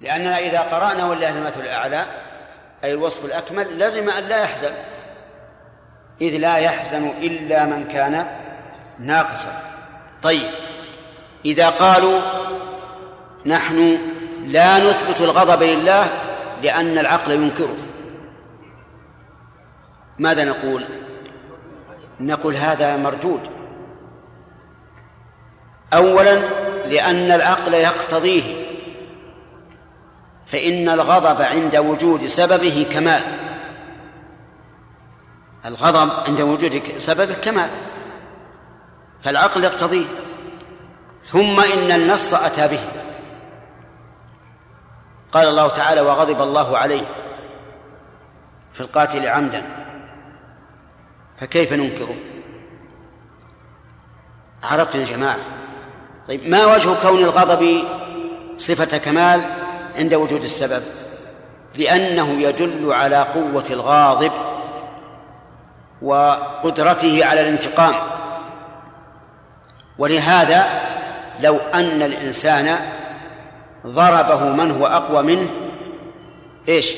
لأننا إذا قرأنا ولله المثل الأعلى أي الوصف الأكمل لزم أن لا يحزن. إذ لا يحزن إلا من كان ناقصا. طيب إذا قالوا نحن لا نثبت الغضب لله لأن العقل ينكره ماذا نقول؟ نقول هذا مردود. أولا لأن العقل يقتضيه. فإن الغضب عند وجود سببه كمال. الغضب عند وجود سببه كمال. فالعقل يقتضيه. ثم إن النص أتى به. قال الله تعالى وغضب الله عليه في القاتل عمدا. فكيف ننكره؟ عرفتم يا جماعة؟ طيب ما وجه كون الغضب صفة كمال؟ عند وجود السبب لأنه يدل على قوة الغاضب وقدرته على الانتقام. ولهذا لو أن الإنسان ضربه من هو أقوى منه إيش؟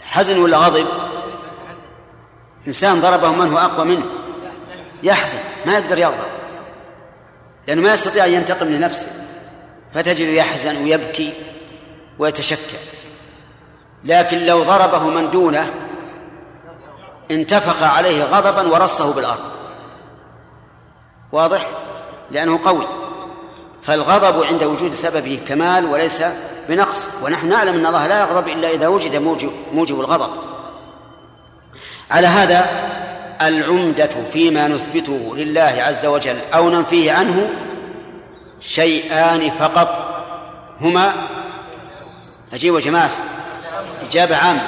حزن ولا غضب؟ إنسان ضربه من هو أقوى منه. يحزن ما يقدر يغضب لأنه ما يستطيع أن ينتقم لنفسه. فتجد يحزن ويبكي ويتشكى لكن لو ضربه من دونه انتفخ عليه غضبا ورصه بالأرض. واضح؟ لأنه قوي. فالغضب عند وجود سببه كمال وليس بنقص. ونحن نعلم أن الله لا يغضب إلا إذا وجد موجب, موجب الغضب. على هذا العمدة فيما نثبته لله عز وجل أو ننفيه عنه شيئان فقط. هما أجيب جماعة إجابة عامة.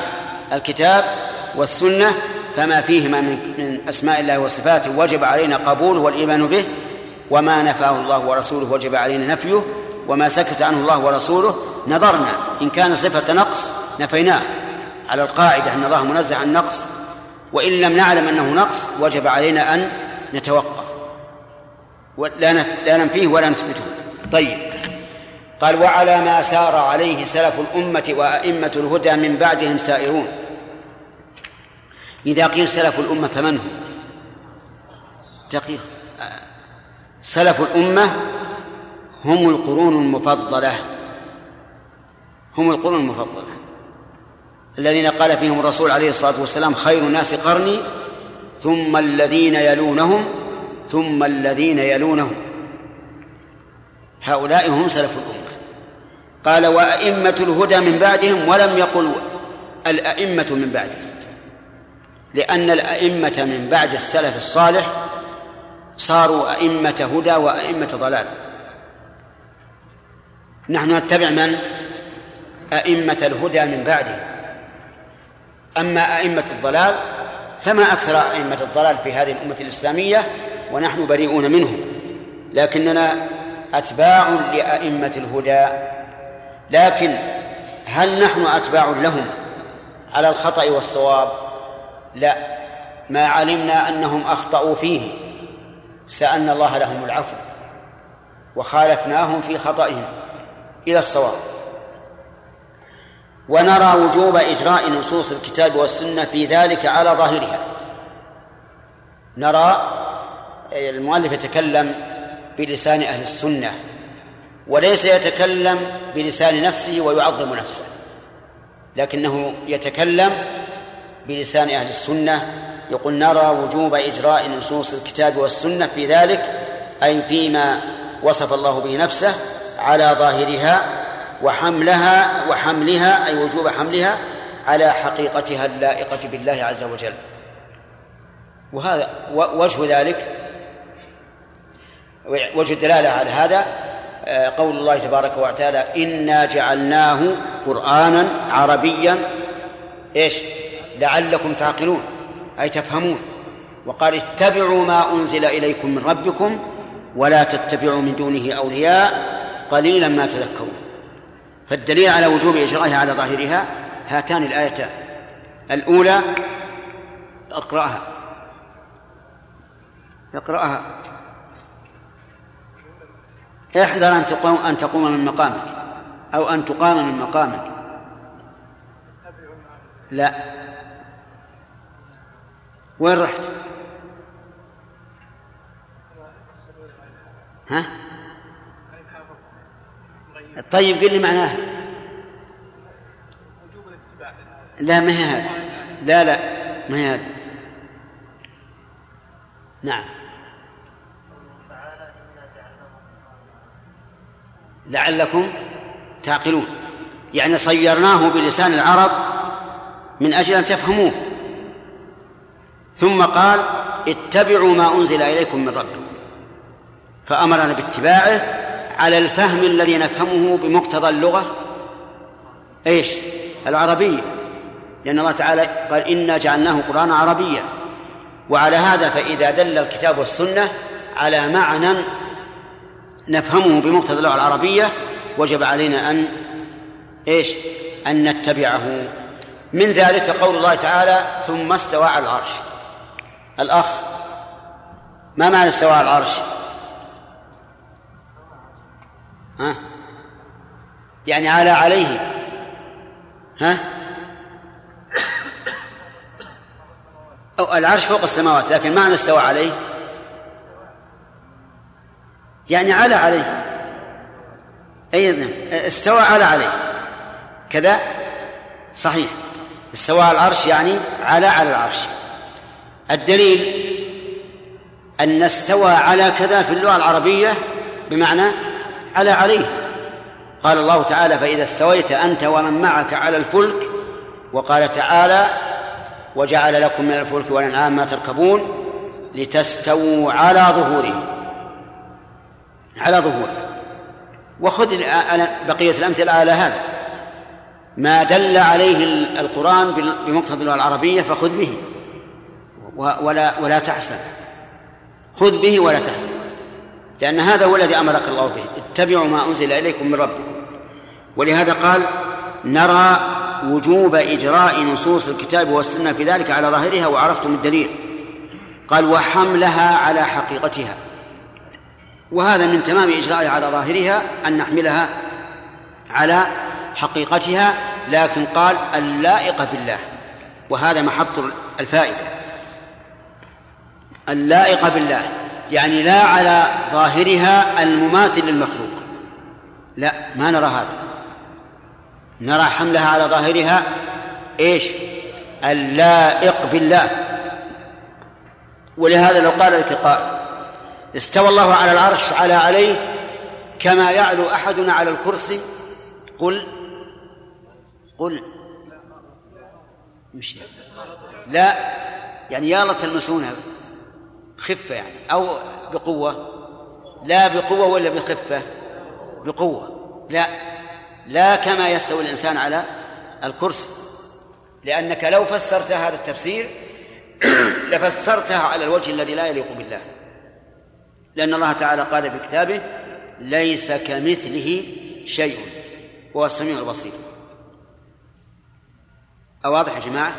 الكتاب والسنة فما فيهما من أسماء الله وصفاته. وجب علينا قبوله والإيمان به وما نفاه الله ورسوله وجب علينا نفيه وما سكت عنه الله ورسوله نظرنا. إن كان صفة نقص نفيناه. على القاعدة أن الله منزه عن نقص. وإن لم نعلم أنه نقص وجب علينا أن نتوقف. لا لا ننفيه ولا نثبته. طيب. قال وعلى ما سار عليه سلف الأمة وأئمة الهدى من بعدهم سائرون. إذا قيل سلف الأمة فمن هم دقيق. سلف الأمة هم القرون المفضلة. هم القرون المفضلة. الذين قال فيهم الرسول عليه الصلاة والسلام خير الناس قرني ثم الذين يلونهم ثم الذين يلونهم. هؤلاء هم سلف الأمة. قال وأئمة الهدى من بعدهم ولم يقل الأئمة من بعدهم. لأن الأئمة من بعد السلف الصالح صاروا أئمة هدى وأئمة ضلال. نحن نتبع من؟ أئمة الهدى من بعدهم. أما أئمة الضلال فما أكثر أئمة الضلال في هذه الأمة الإسلامية ونحن بريئون منهم. لكننا أتباع لأئمة الهدى. لكن هل نحن أتباع لهم على الخطأ والصواب؟ لا. ما علمنا أنهم أخطأوا فيه. سألنا الله لهم العفو وخالفناهم في خطئهم إلى الصواب. ونرى وجوب إجراء نصوص الكتاب والسنة في ذلك على ظاهرها. نرى المؤلف يتكلم بلسان أهل السنة وليس يتكلم بلسان نفسه ويعظم نفسه لكنه يتكلم بلسان أهل السنة يقول نرى وجوب إجراء نصوص الكتاب والسنة في ذلك أي فيما وصف الله به نفسه على ظاهرها وحملها وحملها أي وجوب حملها على حقيقتها اللائقة بالله عز وجل. وهذا وجه ذلك وجه الدلالة على هذا آه، قول الله تبارك وتعالى إنا جعلناه قرآنا عربيا. إيش؟ لعلكم تعقلون أي تفهمون. وقال اتبعوا ما أنزل إليكم من ربكم ولا تتبعوا من دونه أولياء قليلا ما تذكرون. فالدليل على وجوب إجرائها على ظاهرها هاتان الآيتان. الأولى اقرأها. اقرأها. احذر أن تقوم أن تقوم من مقامك. أو أن تقام من مقامك. لا. وين رحت؟ ها؟ طيب قل لي معناها. لا ما هي هذا لا لا ما هي هذا نعم. لعلكم تعقلون. يعني صيرناه بلسان العرب من أجل أن تفهموه. ثم قال اتبعوا ما أنزل إليكم من ربكم. فأمرنا باتباعه على الفهم الذي نفهمه بمقتضى اللغة. إيش؟ العربية. لأن الله تعالى قال إنا جعلناه قرآنا عربيا. وعلى هذا فإذا دل الكتاب والسنة على معنى نفهمه بمقتضى اللغة العربية وجب علينا أن إيش؟ أن نتبعه من ذلك قول الله تعالى ثم استوى على العرش الأخ ما معنى استوى على العرش؟ ها؟ يعني على عليه ها؟ أو العرش فوق السماوات لكن معنى استوى عليه يعني على عليه. أي نعم. استوى على عليه. كذا؟ صحيح. استوى على العرش يعني على على العرش. الدليل أن استوى على كذا في اللغة العربية بمعنى على عليه. قال الله تعالى فإذا استويت أنت ومن معك على الفلك وقال تعالى وجعل لكم من الفلك والأنعام ما تركبون لتستووا على ظهوره على ظهوره وخذ بقية الأمثلة على هذا. ما دل عليه القرآن بمقتضى اللغة العربية فخذ به. ولا ولا تحزن. خذ به ولا تحزن. لأن هذا هو الذي أمرك الله به. اتبعوا ما أنزل إليكم من ربكم. ولهذا قال نرى وجوب إجراء نصوص الكتاب والسنة في ذلك على ظاهرها وعرفتم الدليل. قال وحملها على حقيقتها. وهذا من تمام إجرائها على ظاهرها أن نحملها على حقيقتها لكن قال اللائقة بالله وهذا محط الفائدة. اللائقة بالله يعني لا على ظاهرها المماثل للمخلوق. لا ما نرى هذا. نرى حملها على ظاهرها إيش؟ اللائق بالله. ولهذا لو قال لك قائل استوى الله على العرش على عليه كما يعلو أحدنا على الكرسي. قل قل. مش لا يعني يا تلمسونها خفة يعني. أو بقوة. لا بقوة ولا بخفة. بقوة. لا. لا كما يستوي الإنسان على الكرسي. لأنك لو فسرت هذا التفسير لفسرتها على الوجه الذي لا يليق بالله. لأن الله تعالى قال في كتابه ليس كمثله شيء هو السميع البصير. أواضح يا جماعة؟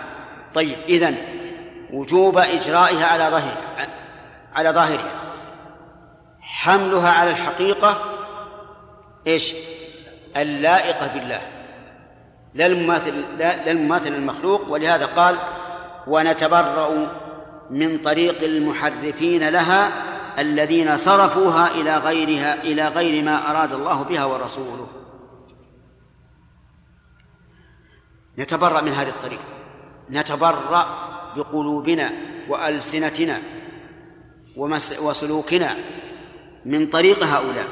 طيب إذن وجوب إجرائها على ظاهرها على ظاهرها. حملها على الحقيقة إيش؟ اللائقة بالله. لا المماثل لا المماثل المخلوق ولهذا قال ونتبرأ من طريق المحرفين لها الذين صرفوها إلى غيرها إلى غير ما أراد الله بها ورسوله. نتبرأ من هذه الطريقة. نتبرأ بقلوبنا وألسنتنا وسلوكنا من طريق هؤلاء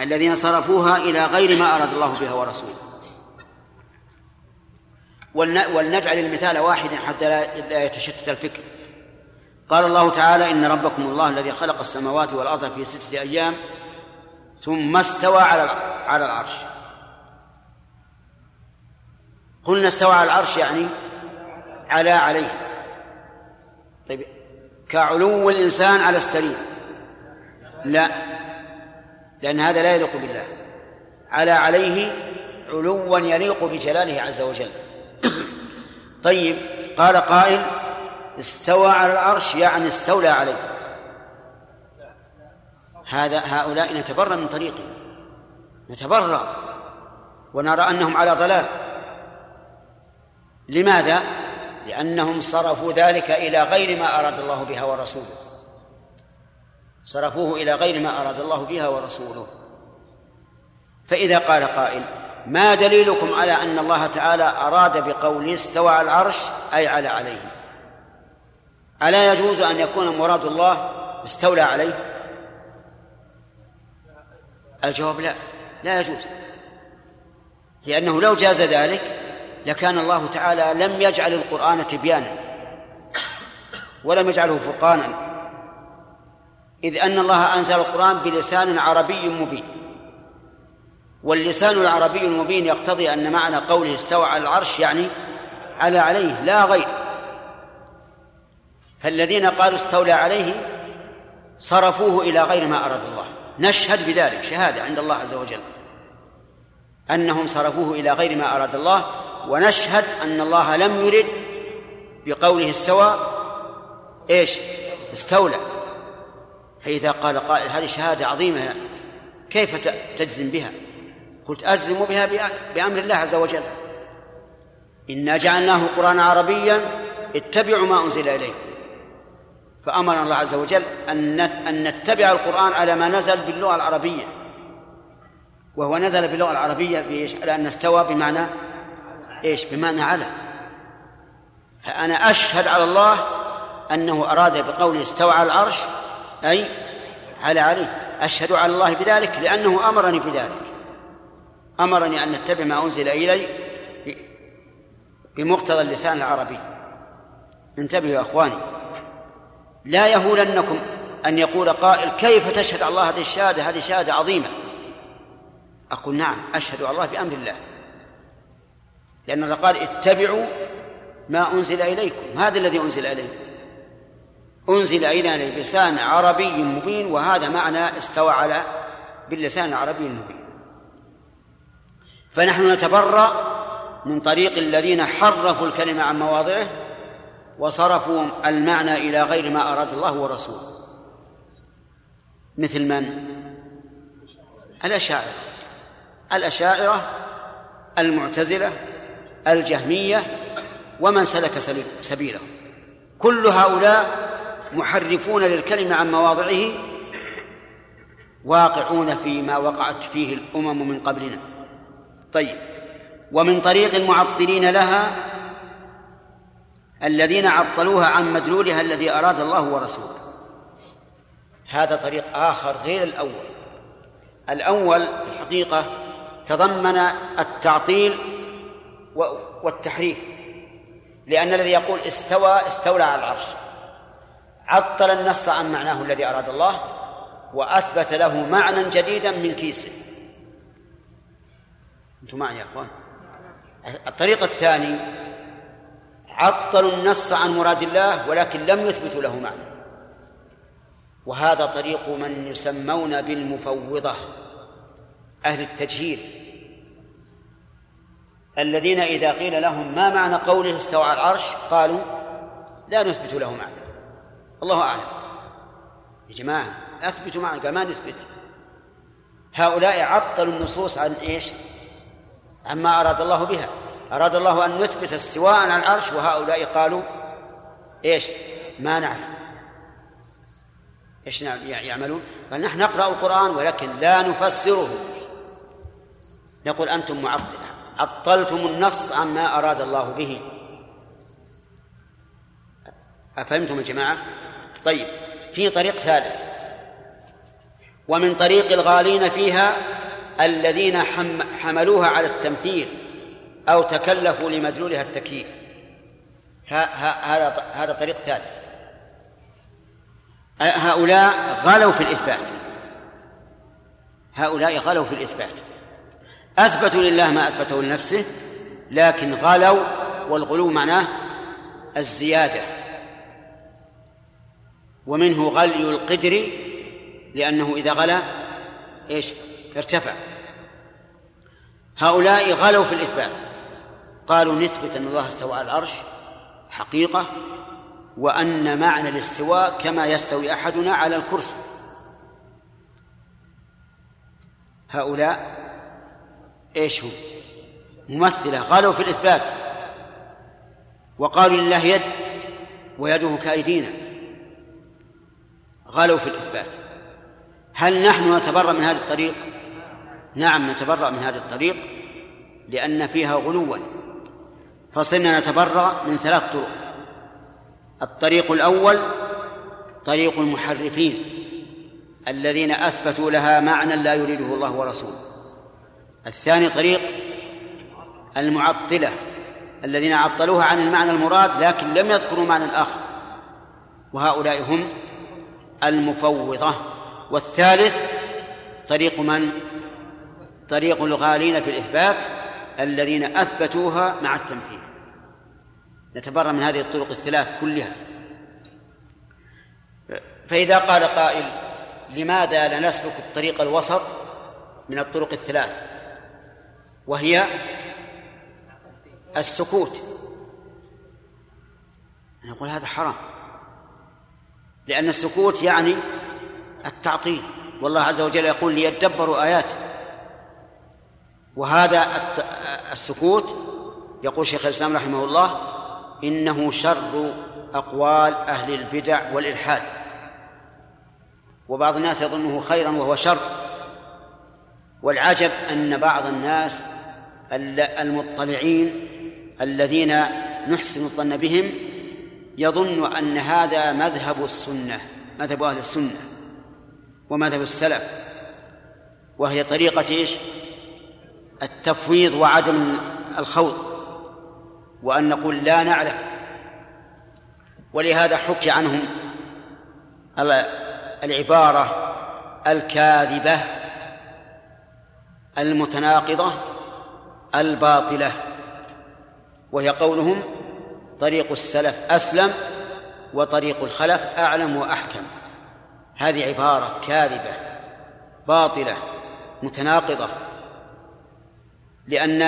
الذين صرفوها إلى غير ما أراد الله بها ورسوله. ولنجعل المثال واحدا حتى لا يتشتت الفكر. قال الله تعالى إن ربكم الله الذي خلق السماوات والأرض في ستة أيام ثم استوى على على العرش. قلنا استوى على العرش يعني على عليه. طيب كعلو الإنسان على السرير. لا لأن هذا لا يليق بالله. على عليه علوا يليق بجلاله عز وجل. طيب قال قائل استوى على العرش يعني استولى عليه. هذا هؤلاء نتبرأ من طريقهم. نتبرأ ونرى أنهم على ضلال. لماذا؟ لأنهم صرفوا ذلك إلى غير ما أراد الله بها ورسوله. صرفوه إلى غير ما أراد الله بها ورسوله. فإذا قال قائل ما دليلكم على أن الله تعالى أراد بقوله استوى على العرش أي على عليه؟ ألا يجوز أن يكون مراد الله استولى عليه؟ الجواب لا لا يجوز. لأنه لو جاز ذلك لكان الله تعالى لم يجعل القرآن تبيانا ولم يجعله فرقانا. إذ أن الله أنزل القرآن بلسان عربي مبين واللسان العربي المبين يقتضي أن معنى قوله استوى على العرش يعني على عليه لا غير. فالذين قالوا استولى عليه صرفوه إلى غير ما أراد الله. نشهد بذلك شهادة عند الله عز وجل. أنهم صرفوه إلى غير ما أراد الله ونشهد أن الله لم يرد بقوله استوى. إيش؟ استولى. فإذا قال قائل هذه شهادة عظيمة كيف تجزم بها؟ قلت أجزم بها بأمر الله عز وجل. إنا جعلناه قرآنا عربيا اتبعوا ما أنزل إليكم. فأمر الله عز وجل أن أن نتبع القرآن على ما نزل باللغة العربية. وهو نزل باللغة العربية بإيش؟ على أن استوى بمعنى إيش؟ بمعنى على. فأنا أشهد على الله أنه أراد بقوله استوى على العرش أي على عليه. أشهد على الله بذلك لأنه أمرني بذلك. أمرني أن نتبع ما أنزل إلي بمقتضى اللسان العربي. انتبهوا يا أخواني. لا يهولنكم أن يقول قائل كيف تشهد على الله هذه الشهادة؟ هذه شهادة عظيمة. أقول نعم أشهد على الله بأمر الله. لأن الله قال اتبعوا ما أنزل إليكم. هذا الذي أنزل إليكم أنزل إلينا بلسان عربي مبين وهذا معنى استوى على باللسان العربي المبين. فنحن نتبرأ من طريق الذين حرفوا الكلمة عن مواضعه وصرفوا المعنى إلى غير ما أراد الله ورسوله. مثل من؟ الأشاعرة. الأشاعرة المعتزلة الجهمية ومن سلك سبيله. كل هؤلاء محرفون للكلمة عن مواضعه واقعون فيما وقعت فيه الأمم من قبلنا. طيب. ومن طريق المعطلين لها الذين عطلوها عن مدلولها الذي أراد الله ورسوله. هذا طريق آخر غير الأول. الأول في الحقيقة تضمن التعطيل والتحريف لأن الذي يقول استوى استولى على العرش. عطل النص عن معناه الذي أراد الله وأثبت له معنى جديدا من كيسه. أنتم معي يا أخوان؟ الطريق الثاني عطلوا النص عن مراد الله ولكن لم يثبتوا له معنى. وهذا طريق من يسمون بالمفوضة أهل التجهيل. الذين إذا قيل لهم ما معنى قوله استوى على العرش قالوا لا نثبت له معنى. الله أعلم. يا جماعة أثبتوا معنى قال ما نثبت. هؤلاء عطلوا النصوص عن إيش؟ عما أراد الله بها. أراد الله أن نثبت استواء على العرش وهؤلاء قالوا إيش؟ ما نعلم. إيش يعملون؟ قال نحن نقرأ القرآن ولكن لا نفسره. نقول أنتم معطلة. عطلتم النص عما أراد الله به. أفهمتم يا جماعة؟ طيب في طريق ثالث. ومن طريق الغالين فيها الذين حملوها على التمثيل. أو تكلفوا لمدلولها التكييف. هذا هذا طريق ثالث. هؤلاء غلوا في الإثبات. هؤلاء غلوا في الإثبات. أثبتوا لله ما أثبته لنفسه لكن غلوا والغلو معناه الزيادة. ومنه غلي القدر لأنه إذا غلا إيش؟ ارتفع. هؤلاء غلوا في الإثبات. قالوا نثبت أن الله استوى على العرش حقيقة وأن معنى الاستواء كما يستوي أحدنا على الكرسي هؤلاء إيش هم؟ ممثلة غلوا في الإثبات وقالوا لله يد ويده كأيدينا غلوا في الإثبات هل نحن نتبرأ من هذا الطريق؟ نعم نتبرأ من هذا الطريق لأن فيها غلوا فصرنا نتبرأ من ثلاث طرق. الطريق الأول طريق المحرفين الذين أثبتوا لها معنى لا يريده الله ورسوله. الثاني طريق المعطلة الذين عطلوها عن المعنى المراد لكن لم يذكروا معنى آخر وهؤلاء هم المفوضة. والثالث طريق من؟ طريق الغالين في الإثبات. الذين أثبتوها مع التمثيل. نتبرأ من هذه الطرق الثلاث كلها. فإذا قال قائل لماذا لا نسلك الطريق الوسط من الطرق الثلاث؟ وهي السكوت. نقول هذا حرام. لأن السكوت يعني التعطيل. والله عز وجل يقول ليدبروا آياته. وهذا السكوت. يقول شيخ الإسلام رحمه الله إنه شر أقوال أهل البدع والإلحاد. وبعض الناس يظنه خيرا وهو شر. والعجب أن بعض الناس المطلعين الذين نحسن الظن بهم يظن أن هذا مذهب السنة مذهب أهل السنة ومذهب السلف. وهي طريقة إيش؟ التفويض وعدم الخوض وأن نقول لا نعلم. ولهذا حكي عنهم العبارة الكاذبة المتناقضة الباطلة وهي قولهم طريق السلف أسلم وطريق الخلف أعلم وأحكم. هذه عبارة كاذبة باطلة متناقضة. لأن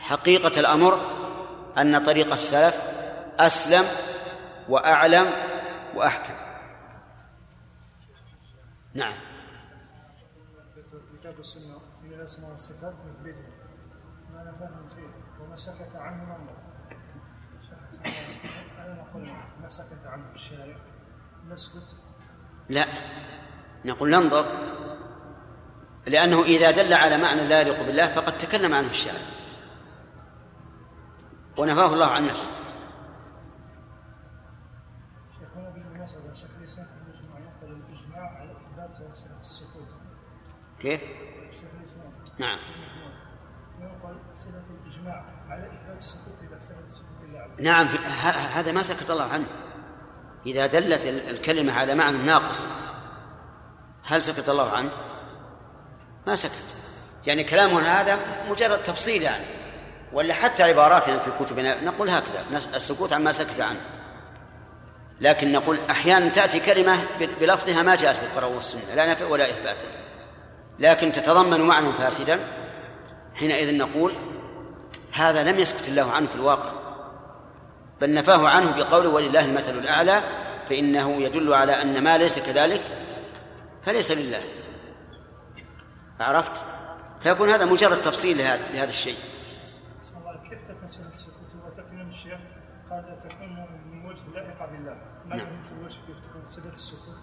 حقيقة الأمر أن طريق السلف أسلم وأعلم وأحكم. نعم. ما سكت عنه نقول ما سكت عنه نسكت لا. نقول ننظر. لأنه إذا دل على معنى لا يليق بالله فقد تكلم عنه الشارع ونفاه الله عن نفسه كيف؟ شيخ الإسلام نعم ينقل صفة الإجماع على إثبات السكوت السكوت نعم هذا ما سكت الله عنه إذا دلت الكلمة على معنى ناقص هل سكت الله عنه؟ ما سكت. يعني كلامنا هذا مجرد تفصيل يعني. ولا حتى عباراتنا في كتبنا نقول هكذا السكوت عما سكت عنه. لكن نقول أحيانا تأتي كلمة بلفظها ما جاءت في القرآن والسنة لا نفع ولا إثبات. لكن تتضمن معنى فاسدا. حينئذ نقول هذا لم يسكت الله عنه في الواقع. بل نفاه عنه بقوله ولله المثل الأعلى فإنه يدل على أن ما ليس كذلك فليس لله. عرفت؟ فيكون هذا مجرد تفصيل لهذا الشيء. كيف تكون سنة السكوت الشيخ قال تكون من وجه لائقة بالله ما نعم. الوجه كيف تكون السكوت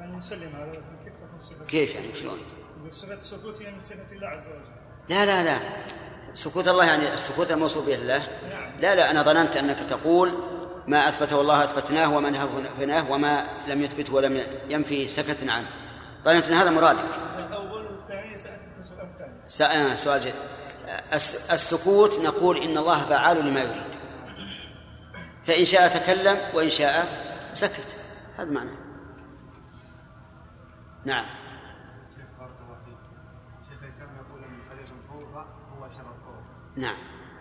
يعني؟ نسلم على كيف تكون صفة كيف يعني شلون؟ صفة السكوت يعني صفة الله عز وجل لا لا لا. سكوت الله يعني السكوت الموصوف به الله نعم. لا لا أنا ظننت أنك تقول ما أثبته الله أثبتناه وما نهاه وما لم يثبته ولم ينفي سكتنا عنه. ظننت أن هذا مرادك. سؤال جيد السكوت نقول إن الله فعال لما يريد. فإن شاء تكلم وإن شاء سكت. هذا معنى. نعم. شيخ بارك الله فيك. شيخ الإسلام يقول إن طريق الفوضى هو شر الطرق نعم.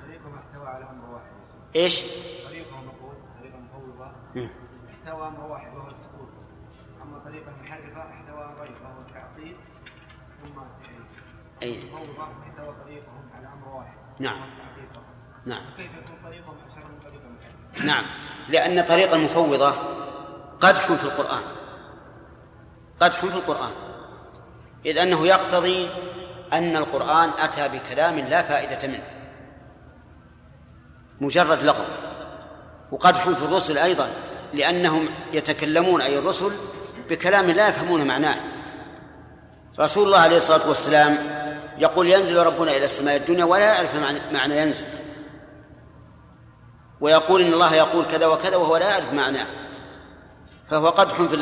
طريقهم احتوى على أمر واحد. إيش؟ طريقهم نقول طريق المفوضة احتوى أمر واحد وهو السكوت اما طريق المحرفة احتوى امرين وهو التعطيل ثم التحريف أي نعم. نعم. نعم. لأن طريق المفوضة قدح في القرآن. قدح في القرآن. إذ أنه يقتضي أن القرآن أتى بكلام لا فائدة منه. مجرد لغو وقدح في الرسل أيضا لأنهم يتكلمون أي الرسل بكلام لا يفهمون معناه. رسول الله عليه الصلاة والسلام يقول ينزل ربنا إلى السماء الدنيا ولا يعرف معنى ينزل. ويقول إن الله يقول كذا وكذا وهو لا يعرف معناه. فهو قدح في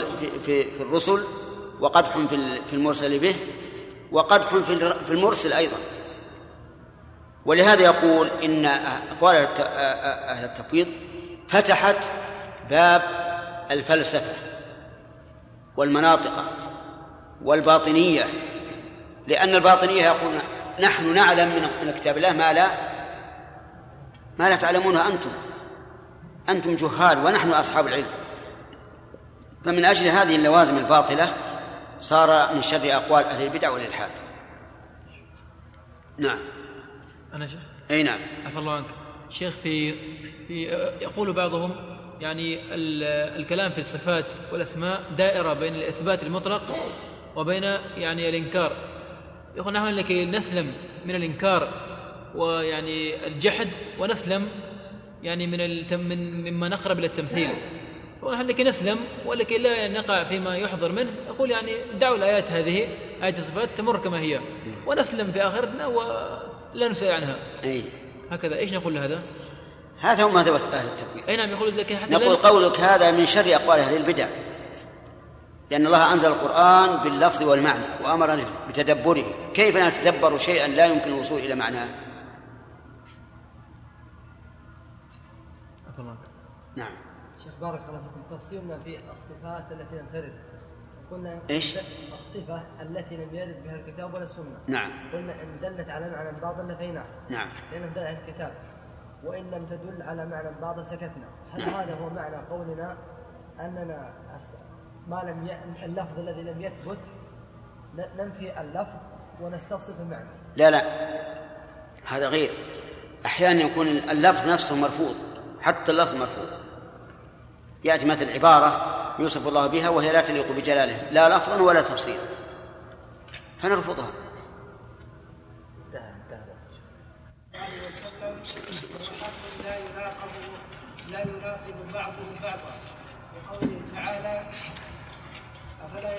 في في الرسل وقدح في في المرسل به وقدح في المرسل أيضا. ولهذا يقول إن أقوال أهل التفويض فتحت باب الفلسفة والمناطق والباطنية لأن الباطنية يقول نحن نعلم من كتاب الله ما لا ما لا تعلمونه أنتم. أنتم جهال ونحن أصحاب العلم. فمن أجل هذه اللوازم الباطلة صار من شر أقوال أهل البدع والإلحاد. نعم. أنا شيخ؟ أي نعم. عفى الله عنك. شيخ في في يقول بعضهم يعني الكلام في الصفات والأسماء دائرة بين الإثبات المطلق وبين يعني الإنكار. يقول نحن لكي نسلم من الإنكار ويعني الجحد ونسلم يعني من من مما نقرب إلى التمثيل. ونحن لكي نسلم ولكي لا نقع فيما يحضر منه. أقول يعني دعوا الآيات هذه إيه الصفات تمر كما هي. ونسلم في آخرتنا ولا نسأل عنها. اي هكذا إيش نقول لهذا؟ هذا هو مذهب أهل التفويض. أي نعم يقول لكن حتى نقول قولك هذا من شر أقوال أهل البدع. لأن الله أنزل القرآن باللفظ والمعنى وأمرنا بتدبره. كيف نتدبر شيئا لا يمكن الوصول إلى معناه نعم. شيخ بارك الله فيكم. تفصيلنا في الصفات التي لم ترد. قلنا إيش؟ الصفة التي لم يرد بها الكتاب ولا السنة. نعم. قلنا إن دلت على معنى بعض نفيناه نعم. لأنه دل على الكتاب. وإن لم تدل على معنى بعض سكتنا. هل هذا هو معنى قولنا أننا ما لم ي... اللفظ الذي لم يثبت ننفي اللفظ ونستوصف المعنى. لا لا. هذا غير. أحيانا يكون اللفظ نفسه مرفوض حتى اللفظ مرفوض. يأتي مثل عبارة يوصف الله بها وهي لا تليق بجلاله لا لفظا ولا تفصيلا. فنرفضها.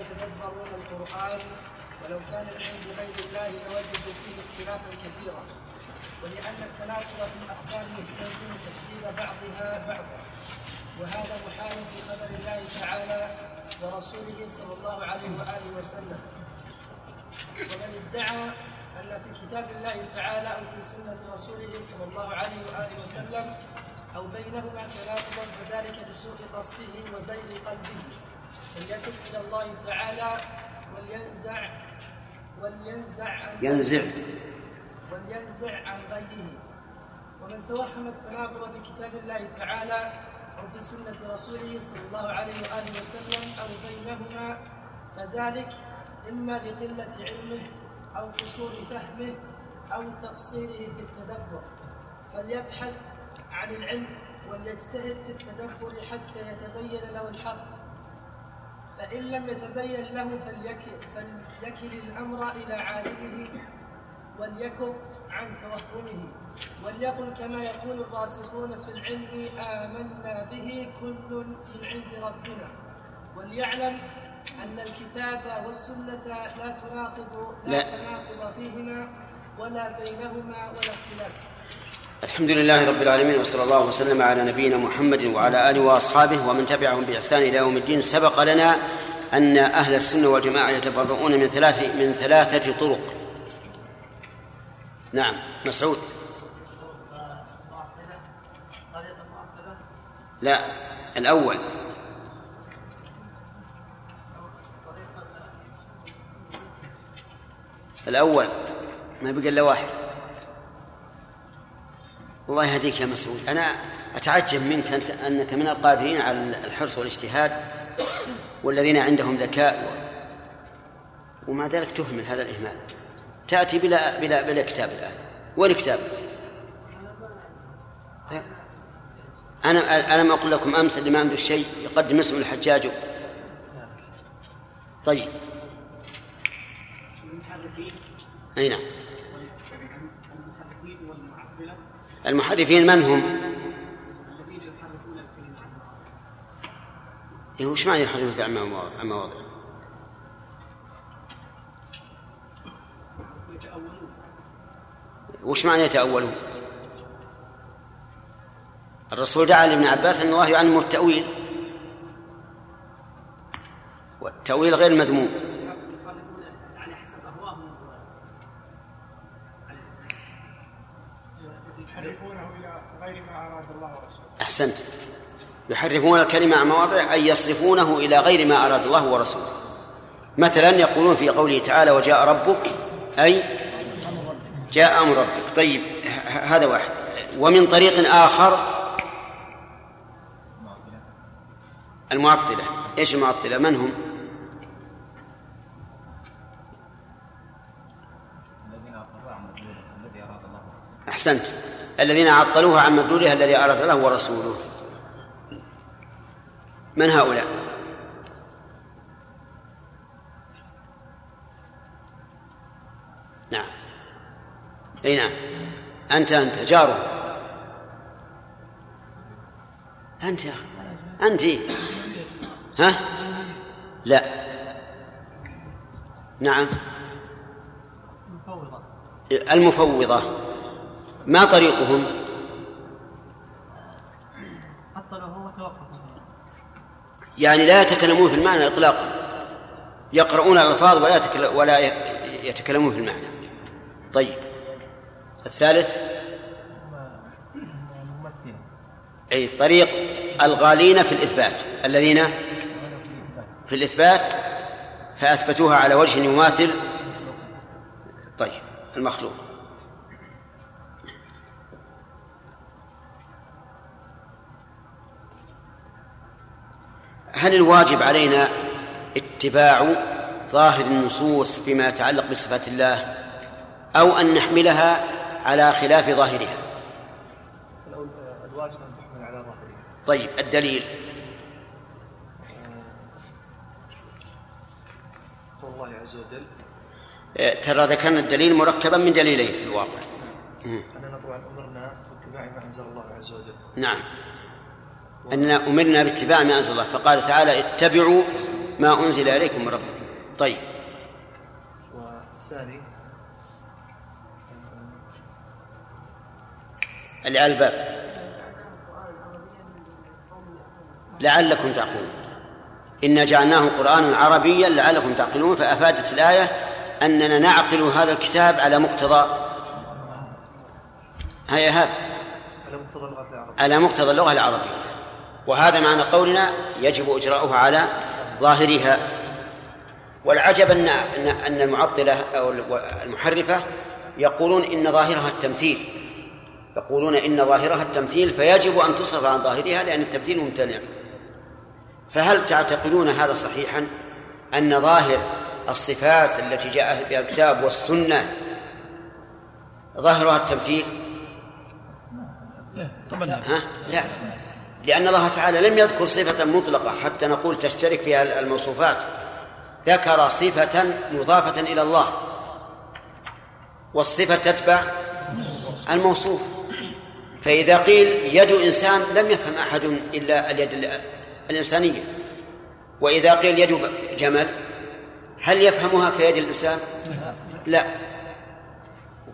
يتدبرون القرآن ولو كان من عند غير الله لوجدوا فيه اختلافا كثيرا. ولأن التناقض في الأخبار يستلزم تكذيب بعضها بعضا. وهذا محال في خبر الله تعالى ورسوله صلى الله عليه وآله وسلم. ومن ادعى أن في كتاب الله تعالى أو في سنة رسوله صلى الله عليه وآله وسلم أو بينهما تناقضا فذلك لسوء قصده وزيغ قلبه. فليتب إلى الله تعالى ولينزع ولينزع عن ينزع. ولينزع عن غيره. ومن توهم التناقض بكتاب الله تعالى أو في سنة رسوله صلى الله عليه وآله وسلم أو بينهما فذلك إما لقلة علمه أو قصور فهمه أو تقصيره في التدبر. فليبحث عن العلم وليجتهد في التدبر حتى يتبين له الحق. فإن لم يتبين له فليكل, فليكل الأمر إلى عالمه وليكف عن توهمه. وليقل كما يقول الراسخون في العلم آمنا به كل من عند ربنا. وليعلم أن الكتاب والسنة لا تناقض لا, لا. تناقض فيهما ولا بينهما ولا اختلاف. الحمد لله رب العالمين وصلى الله وسلم على نبينا محمد وعلى آله وأصحابه ومن تبعهم بإحسان إلى يوم الدين. سبق لنا أن أهل السنة والجماعة يتبرؤون من ثلاث من ثلاثة طرق. نعم مسعود. لا الأول. الأول ما بقى إلا واحد. الله يهديك يا مسعود. أنا أتعجب منك أنت أنك من القادرين على الحرص والاجتهاد والذين عندهم ذكاء ومع ذلك تهمل هذا الإهمال. تأتي بلا بلا بلا كتاب الآن. وين كتاب؟ أنا ألم أقول لكم أمس اللي ما عنده شيء يقدم اسم الحجاج. طيب. أي نعم. المحرفين من هم؟ إيه وش معنى يحرفون عن مواضع؟ وش معنى يتأولون؟ الرسول دعا لابن عباس أن الله يعلمه التأويل والتأويل غير مذموم أحسنت. يحرفون الكلمة عن مواضع أي يصرفونه إلى غير ما أراد الله ورسوله. مثلا يقولون في قوله تعالى وجاء ربك أي جاء أمر ربك. طيب هذا واحد. ومن طريق آخر؟ المعطلة. إيش المعطلة؟ من هم؟ أحسنت. الذين عطلوها عن مدلولها الذي أراد الله ورسوله. من هؤلاء؟ نعم. أي نعم. أنت أنت. جاره أنت. يا أنت. إيه؟ ها؟ لا. نعم. مفوضة المفوضة. ما طريقهم؟ يعني لا يتكلمون في المعنى اطلاقا. يقرؤون الألفاظ ولا ولا يتكلمون في المعنى. طيب. الثالث؟ أي طريق الغالين في الإثبات. الذين في الإثبات فأثبتوها على وجه يماثل. طيب. المخلوق. هل الواجب علينا اتباع ظاهر النصوص فيما يتعلق بصفات الله أو أن نحملها على خلاف ظاهرها؟ الواجب ان تحمل على ظهره طيب الدليل. الله عز وجل ترى ذكرنا الدليل مركبا من دليلين في الواقع. مم. اننا طبعا امرنا باتباع ما أنزل الله عز وجل. نعم. أننا أمرنا باتباع ما أنزل الله. فقال تعالى اتبعوا ما أنزل إليكم من ربكم. طيب. والثاني اللي على الباب. لعلكم تعقلون. إنا جعلناه قرآنا عربيا لعلكم تعقلون. فأفادت الآية أننا نعقل هذا الكتاب على مقتضى هيا هذا. على مقتضى اللغة العربية. وهذا معنى قولنا يجب إجراؤها على ظاهرها. والعجب أن أن أن المعطلة أو المحرفة يقولون إن ظاهرها التمثيل. يقولون إن ظاهرها التمثيل فيجب أن تصرف عن ظاهرها لأن التمثيل ممتنع. فهل تعتقدون هذا صحيحا أن ظاهر الصفات التي جاء بها الكتاب والسنة ظاهرها التمثيل؟ طبعا لا. ها؟ لا. لأن الله تعالى لم يذكر صفة مطلقة حتى نقول تشترك فيها الموصوفات. ذكر صفة مضافة إلى الله. والصفة تتبع الموصوف. فإذا قيل يد إنسان لم يفهم أحد إلا اليد ال- الإنسانية. وإذا قيل يد جمل هل يفهمها كيد الإنسان؟ لا.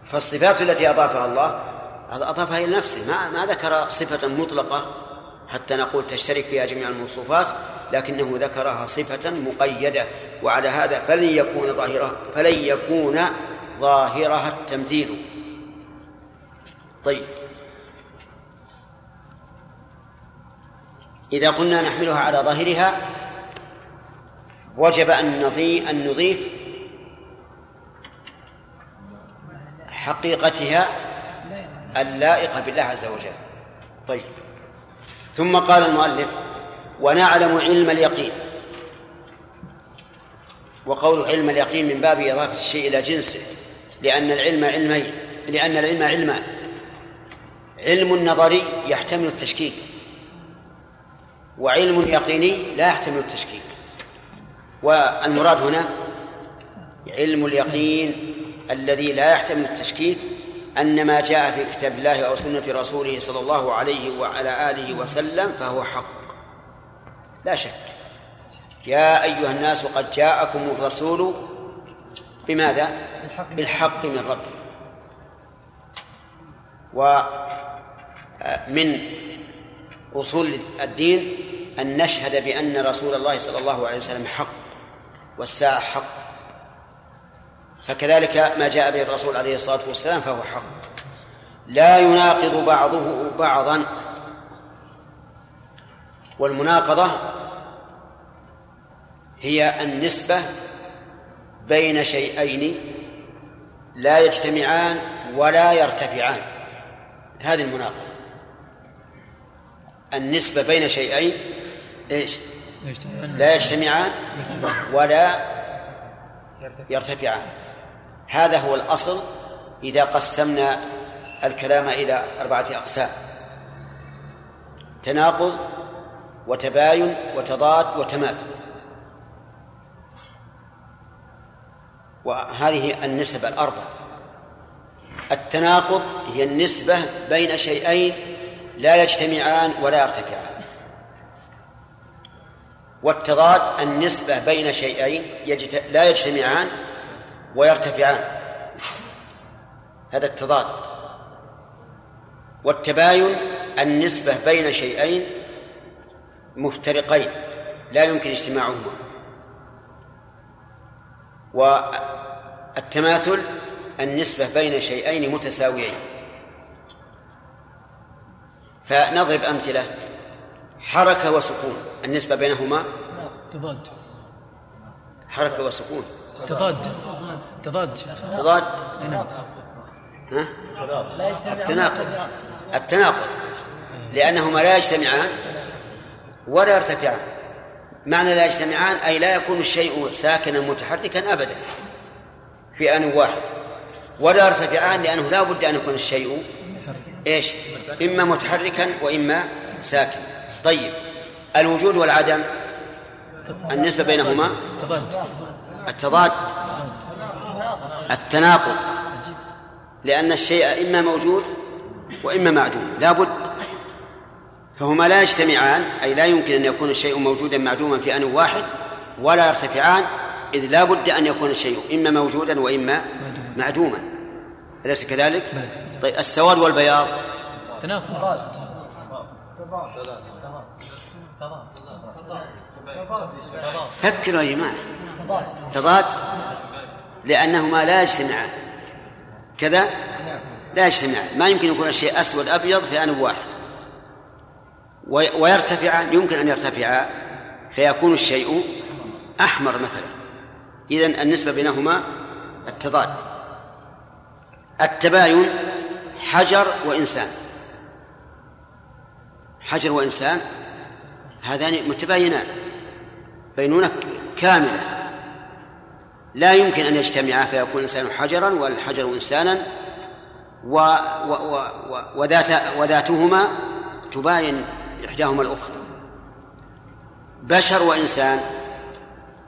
فالصفات التي أضافها الله أضافها إلى نفسه. ما ما ذكر صفة مطلقة. حتى نقول تشترك فيها جميع الموصوفات لكنه ذكرها صفة مقيدة وعلى هذا فلن يكون ظاهرها فلن يكون ظاهرها التمثيل. طيب. إذا قلنا نحملها على ظاهرها وجب أن نضيف أن نضيف حقيقتها اللائقة بالله عز وجل. طيب. ثم قال المؤلف ونعلم علم اليقين. وقول علم اليقين من باب إضافة الشيء إلى جنسه لأن العلم علمين لأن العلم علمان علم نظري يحتمل التشكيك وعلم يقيني لا يحتمل التشكيك. والمراد هنا علم اليقين الذي لا يحتمل التشكيك أن ما جاء في كتاب الله أو سنة رسوله صلى الله عليه وعلى آله وسلم فهو حق. لا شك. يا أيها الناس قد جاءكم الرسول بماذا؟ بالحق. من ربكم ومن أصول الدين أن نشهد بأن رسول الله صلى الله عليه وسلم حق والساعة حق. فكذلك ما جاء به الرسول عليه الصلاة والسلام فهو حق لا يناقض بعضه بعضا. والمناقضة هي النسبة بين شيئين لا يجتمعان ولا يرتفعان. هذه المناقضة. النسبة بين شيئين إيش؟ لا يجتمعان ولا يرتفعان. هذا هو الأصل إذا قسمنا الكلام إلى أربعة أقسام. تناقض وتباين وتضاد وتماثل. وهذه النسب الأربع. التناقض هي النسبة بين شيئين لا يجتمعان ولا يرتفعان والتضاد النسبة بين شيئين. لا يجتمعان ويرتفعان هذا التضاد. والتباين النسبة بين شيئين مفترقين لا يمكن اجتماعهما. والتماثل النسبة بين شيئين متساويين. فنضرب أمثلة. حركة وسكون. النسبة بينهما؟ تضاد. حركة وسكون. تضاد. تضاد. تضاد. نعم. ها؟ التناقض. التناقض. لأنهما لا يجتمعان ولا يرتفعان. معنى لا يجتمعان أي لا يكون الشيء ساكنا متحركا أبدا في آن واحد. ولا يرتفعان لأنه لا بد أن يكون الشيء إيش؟ إما متحركا وإما ساكن طيب. الوجود والعدم. النسبة بينهما. تضاد. التضاد التناقض لأن الشيء إما موجود وإما معدوم لا بد. فهما لا يجتمعان أي لا يمكن أن يكون الشيء موجودا معدوما في آن واحد ولا يرتفعان إذ لا بد أن يكون الشيء إما موجودا وإما معدوما. أليس كذلك؟ طيب السواد والبياض. تناقض. فكروا يا جماعة تضاد. لأنهما لا يجتمعان. كذا؟ لا يجتمعان. ما يمكن يكون الشيء أسود أبيض في آن واحد. وي- ويرتفعان. يمكن أن يرتفعا. فيكون الشيء أحمر مثلا. إذن النسبة بينهما التضاد. التباين حجر وإنسان. حجر وإنسان هذان متباينان. بينونة كاملة. لا يمكن أن يجتمعا فيكون الإنسان حجرا والحجر إنسانا و و و و وذات وذاتهما تباين إحداهما الأخرى. بشر وإنسان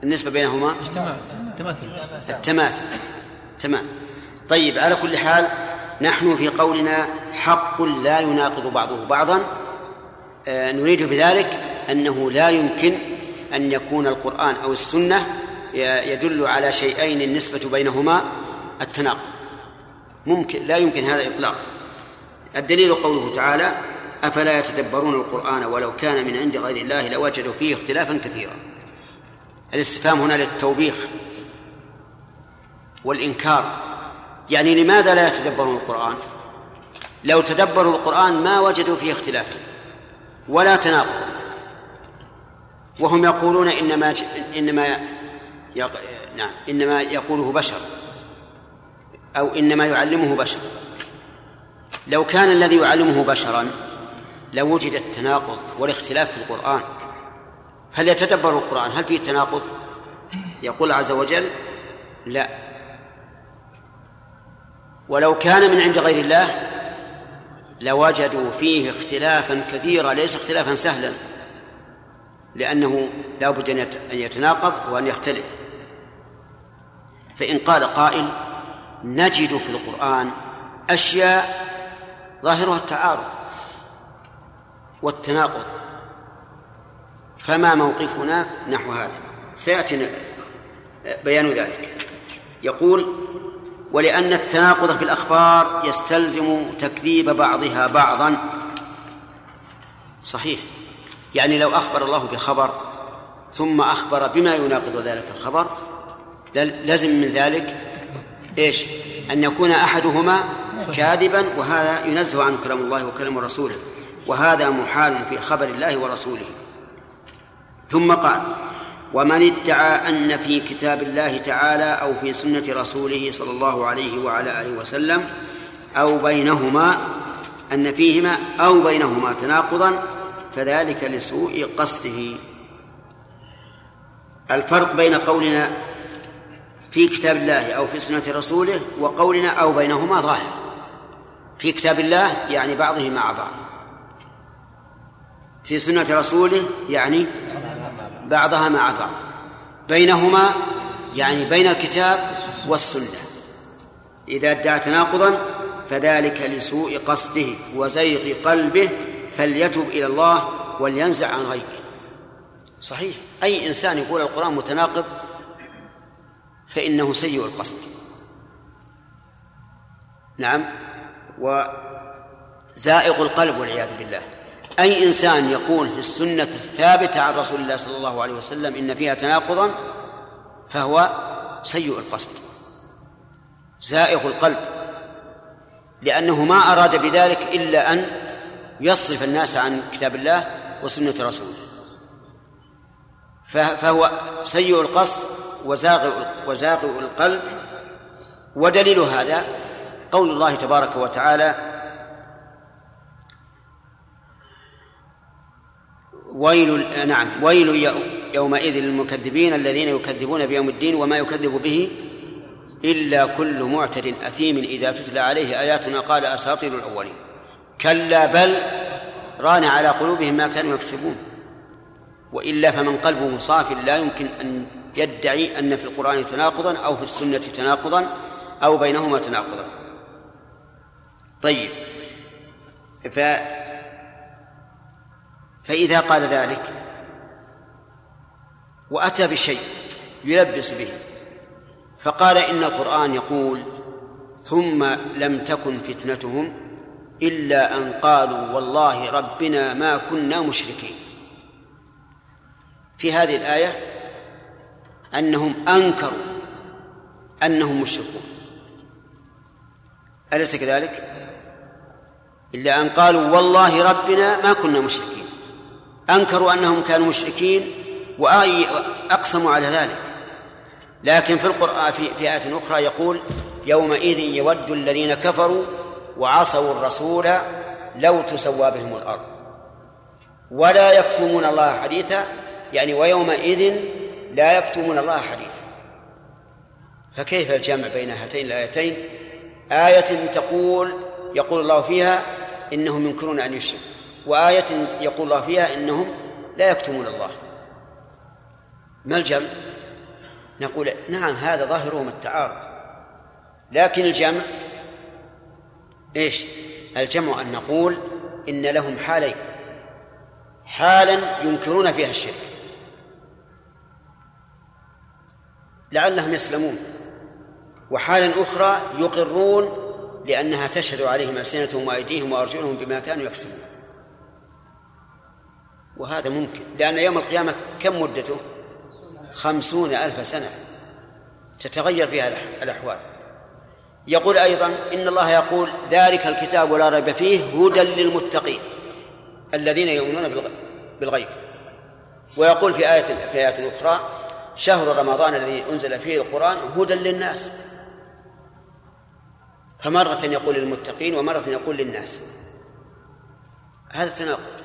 النسبة بينهما؟ اجتماع. تماثل. التماثل تمام. طيب على كل حال نحن في قولنا حق لا يناقض بعضه بعضا. آه، نريد بذلك أنه لا يمكن أن يكون القرآن أو السنة يدل على شيئين النسبة بينهما التناقض. ممكن لا يمكن هذا إطلاقا. الدليل قوله تعالى أفلا يتدبرون القرآن ولو كان من عند غير الله لوجدوا فيه اختلافا كثيرا. الاستفهام هنا للتوبيخ والإنكار. يعني لماذا لا يتدبرون القرآن؟ لو تدبروا القرآن ما وجدوا فيه اختلافا ولا تناقضا. وهم يقولون إنما إنما يق... نعم إنما يقوله بشر أو إنما يعلمه بشر. لو كان الذي يعلمه بشرا لوجد التناقض والاختلاف في القرآن. فليتدبروا القرآن؟ هل فيه تناقض؟ يقول عز وجل لا. ولو كان من عند غير الله لوجدوا فيه اختلافا كثيرا ليس اختلافا سهلا. لأنه لا بد أن يت- أن يتناقض وأن يختلف. فإن قال قائل نجد في القرآن أشياء ظاهرها التعارض والتناقض. فما موقفنا نحو هذا؟ سيأتي بيان ذلك. يقول ولأن التناقض في الأخبار يستلزم تكذيب بعضها بعضا. صحيح. يعني لو أخبر الله بخبر ثم أخبر بما يناقض ذلك الخبر لزم من ذلك إيش؟ أن يكون أحدهما كاذبا وهذا ينزه عنه كلام الله وكلام رسوله وهذا محال في خبر الله ورسوله ثم قال ومن ادعى أن في كتاب الله تعالى أو في سنة رسوله صلى الله عليه وعلى آله وسلم أو بينهما أن فيهما أو بينهما تناقضا فذلك لسوء قصده. الفرق بين قولنا في كتاب الله أو في سنة رسوله وقولنا أو بينهما ظاهر. في كتاب الله يعني بعضه مع بعض. في سنة رسوله يعني بعضها مع بعض. بينهما يعني بين الكتاب والسنة. إذا ادعى تناقضا فذلك لسوء قصده وزيغ قلبه فليتب إلى الله ولينزع عن غيره. صحيح. أي إنسان يقول القرآن متناقض فإنه سيء القصد. نعم. وزائغ القلب والعياذ بالله. أي إنسان يقول في السنة الثابتة عن رسول الله صلى الله عليه وسلم إن فيها تناقضا فهو سيء القصد. زائغ القلب. لأنه ما أراد بذلك إلا أن يصرف الناس عن كتاب الله وسنة رسوله. فهو سيء القصد وزاغ وزاغ القلب. ودليل هذا قول الله تبارك وتعالى ويل نعم ويل يومئذ للمكذبين الذين يكذبون بيوم الدين وما يكذب به إلا كل معتد أثيم إذا تتلى عليه آياتنا قال أساطير الأولين. كلا بل ران على قلوبهم ما كانوا يكسبون. وإلا فمن قلبه صاف لا يمكن أن يدعي أن في القرآن تناقضا أو في السنة تناقضا أو بينهما تناقضا. طيب. ف فإذا قال ذلك وأتى بشيء يلبس به فقال إن القرآن يقول ثم لم تكن فتنتهم إلا أن قالوا والله ربنا ما كنا مشركين. في هذه الآية أنهم أنكروا أنهم مشركون. أليس كذلك؟ إلا أن قالوا والله ربنا ما كنا مشركين. أنكروا أنهم كانوا مشركين وأقسموا على ذلك. لكن في القرآن في, في آية أخرى يقول يومئذ يود الذين كفروا وعصوا الرسول لو تسوى بهم الأرض. ولا يكتمون الله حديثا يعني ويومئذ لا يكتمون الله حديثا. فكيف الجمع بين هاتين الآيتين؟ آية تقول يقول الله فيها إنهم ينكرون أن يشركوا وآية يقول الله فيها إنهم لا يكتمون الله. ما الجمع؟ نقول نعم هذا ظاهرهم التعارض لكن الجمع إيش؟ الجمع أن نقول إن لهم حالين. حالا ينكرون فيها الشرك. لعلهم يسلمون. وحالا أخرى يقرون لأنها تشهد عليهم ألسنتهم وأيديهم وأرجلهم بما كانوا يكسبون. وهذا ممكن. لأن يوم القيامة كم مدته؟ خمسون ألف سنة. تتغير فيها الأحوال. يقول أيضا إن الله يقول ذلك الكتاب ولا ريب فيه هدى للمتقين الذين يؤمنون بالغيب. ويقول في آية في آية أخرى شهر رمضان الذي أنزل فيه القرآن هدى للناس. فمرة يقول للمتقين ومرة يقول للناس. هذا تناقض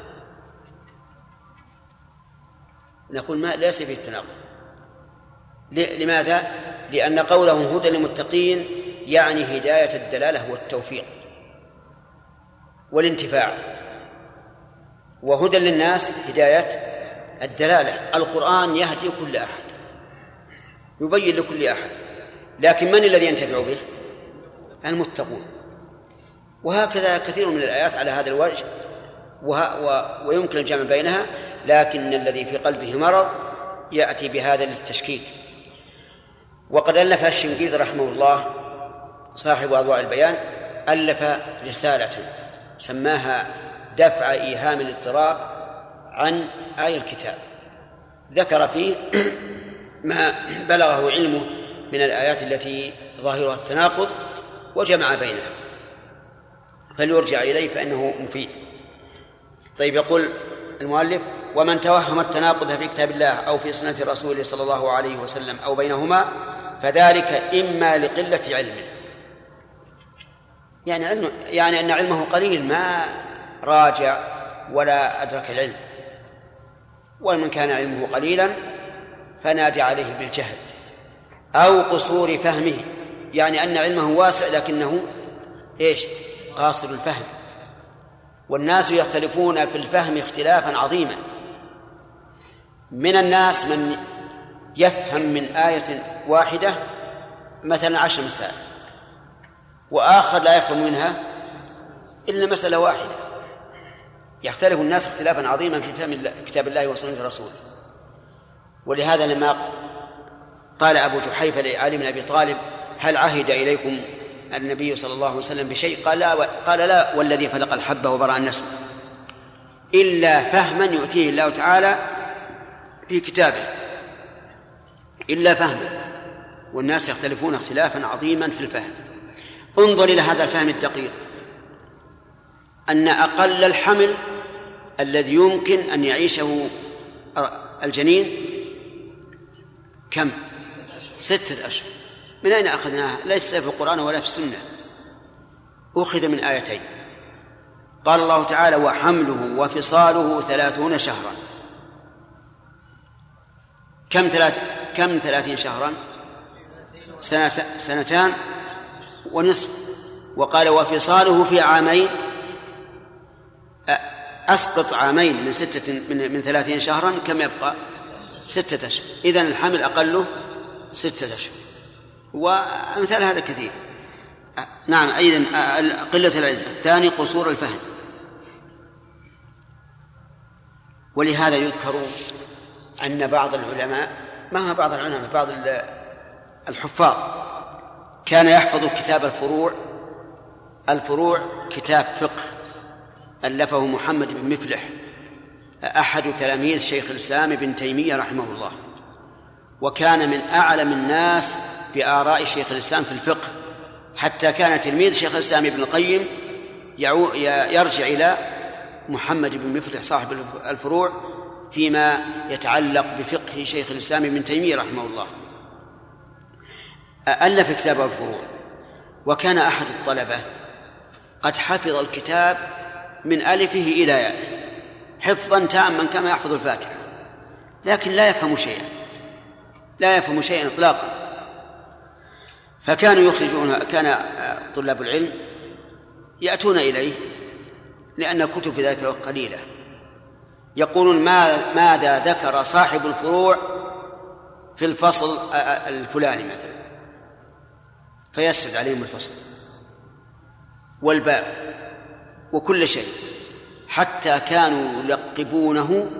نقول ما ليس فيه التناقض. لماذا؟ لأن قوله هدى للمتقين يعني هداية الدلالة والتوفيق والانتفاع وهدى للناس هداية الدلالة. القرآن يهدي كل أحد يبين لكل أحد لكن من الذي ينتفع به؟ المتقون. وهكذا كثير من الآيات على هذا الوجه و ويمكن الجمع بينها لكن الذي في قلبه مرض يأتي بهذا للتشكيك. وقد ألف الشنقيطي رحمه الله صاحب أضواء البيان ألف رسالة سماها دفع إيهام الاضطراب عن آي الكتاب. ذكر فيه ما بلغه علمه من الآيات التي ظاهرها التناقض وجمع بينها. فليرجع إليه فإنه مفيد. طيب يقول المؤلف ومن توهم التناقض في كتاب الله أو في سنة رسوله صلى الله عليه وسلم أو بينهما فذلك إما لقلة علمه يعني علم يعني أن علمه قليل ما راجع ولا أدرك العلم. ومن كان علمه قليلا فنادي عليه بالجهل أو قصور فهمه. يعني أن علمه واسع لكنه إيش؟ قاصر الفهم. والناس يختلفون في الفهم اختلافا عظيما. من الناس من يفهم من آية واحدة مثلا عشر مسائل. وآخر لا يفهم منها إلا مسألة واحدة. يختلف الناس اختلافا عظيما في فهم كتاب الله وسنة رسوله ولهذا لما قال أبو جحيفة لعلي بن أبي طالب هل عهد إليكم النبي صلى الله عليه وسلم بشيء؟ قال لا قال لا والذي فلق الحبة وبرأ النسل إلا فهما يؤتيه الله تعالى في كتابه. إلا فهما. والناس يختلفون اختلافا عظيما في الفهم. انظر إلى هذا الفهم الدقيق. أن أقل الحمل الذي يمكن أن يعيشه الجنين كم؟ ستة أشهر. من أين أخذناها؟ ليس في القرآن ولا في السنة. أخذ من آيتين. قال الله تعالى وحمله وفصاله ثلاثون شهرا. كم ثلاث كم ثلاثين شهرا؟ سنة سنتان ونصف. وقال وفصاله في عامين أسقط عامين من ستة من, من ثلاثين شهرا كم يبقى؟ ستة أشهر. إذن الحمل أقله ستة أشهر. وأمثال هذا كثير. نعم أيضا قلة العلم. الثاني قصور الفهم. ولهذا يذكر أن بعض العلماء ما هو بعض العلماء؟ بعض الحفاظ. كان يحفظ كتاب الفروع الفروع كتاب فقه ألفه محمد بن مفلح أحد تلاميذ شيخ الإسلام ابن تيمية رحمه الله. وكان من أعلم الناس بآراء شيخ الإسلام في الفقه حتى كان تلميذ شيخ الإسلام ابن القيم يرجع إلى محمد بن مفلح صاحب الفروع فيما يتعلق بفقه شيخ الإسلام ابن تيمية رحمه الله. ألف كتاب الفروع وكان أحد الطلبة قد حفظ الكتاب من ألفه إلى يائه حفظا تاما كما يحفظ الفاتحة لكن لا يفهم شيئا لا يفهم شيئا إطلاقا. فكانوا يخرجون كان طلاب العلم يأتون إليه لأن الكتب في ذلك الوقت قليلة. يقولون ما ماذا ذكر صاحب الفروع في الفصل الفلاني مثلا. فيسرد عليهم الفصل والباب وكل شيء حتى كانوا يلقبونه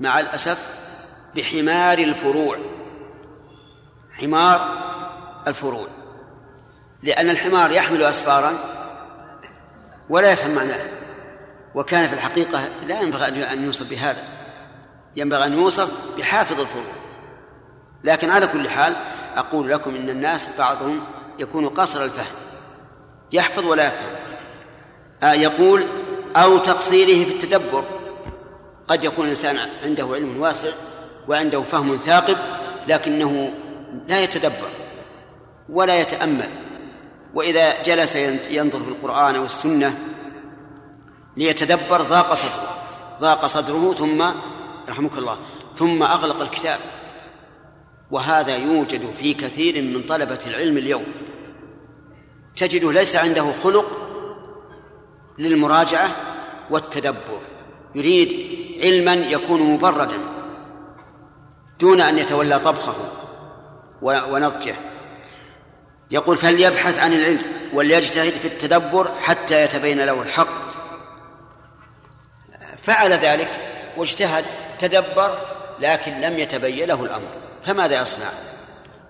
مع الأسف بحمار الفروع. حمار الفروع. لأن الحمار يحمل أسفارا ولا يفهم معناه. وكان في الحقيقة لا ينبغي أن يوصف بهذا. ينبغي أن يوصف بحافظ الفروع. لكن على كل حال أقول لكم إن الناس بعضهم يكون قصر الفهم. يحفظ ولا يفهم. آه يقول أو تقصيره في التدبر. قد يكون الإنسان عنده علم واسع وعنده فهم ثاقب لكنه لا يتدبر ولا يتأمل. وإذا جلس ينظر في القرآن والسنة ليتدبر ضاق صدره. ضاق صدره ثم رحمك الله ثم أغلق الكتاب. وهذا يوجد في كثير من طلبة العلم اليوم. تجده ليس عنده خلق للمراجعة والتدبر. يريد علما يكون مبردا دون أن يتولى طبخه ونضجه. يقول فليبحث عن العلم وليجتهد في التدبر حتى يتبين له الحق. فعل ذلك واجتهد تدبر لكن لم يتبين له الأمر. فماذا يصنع؟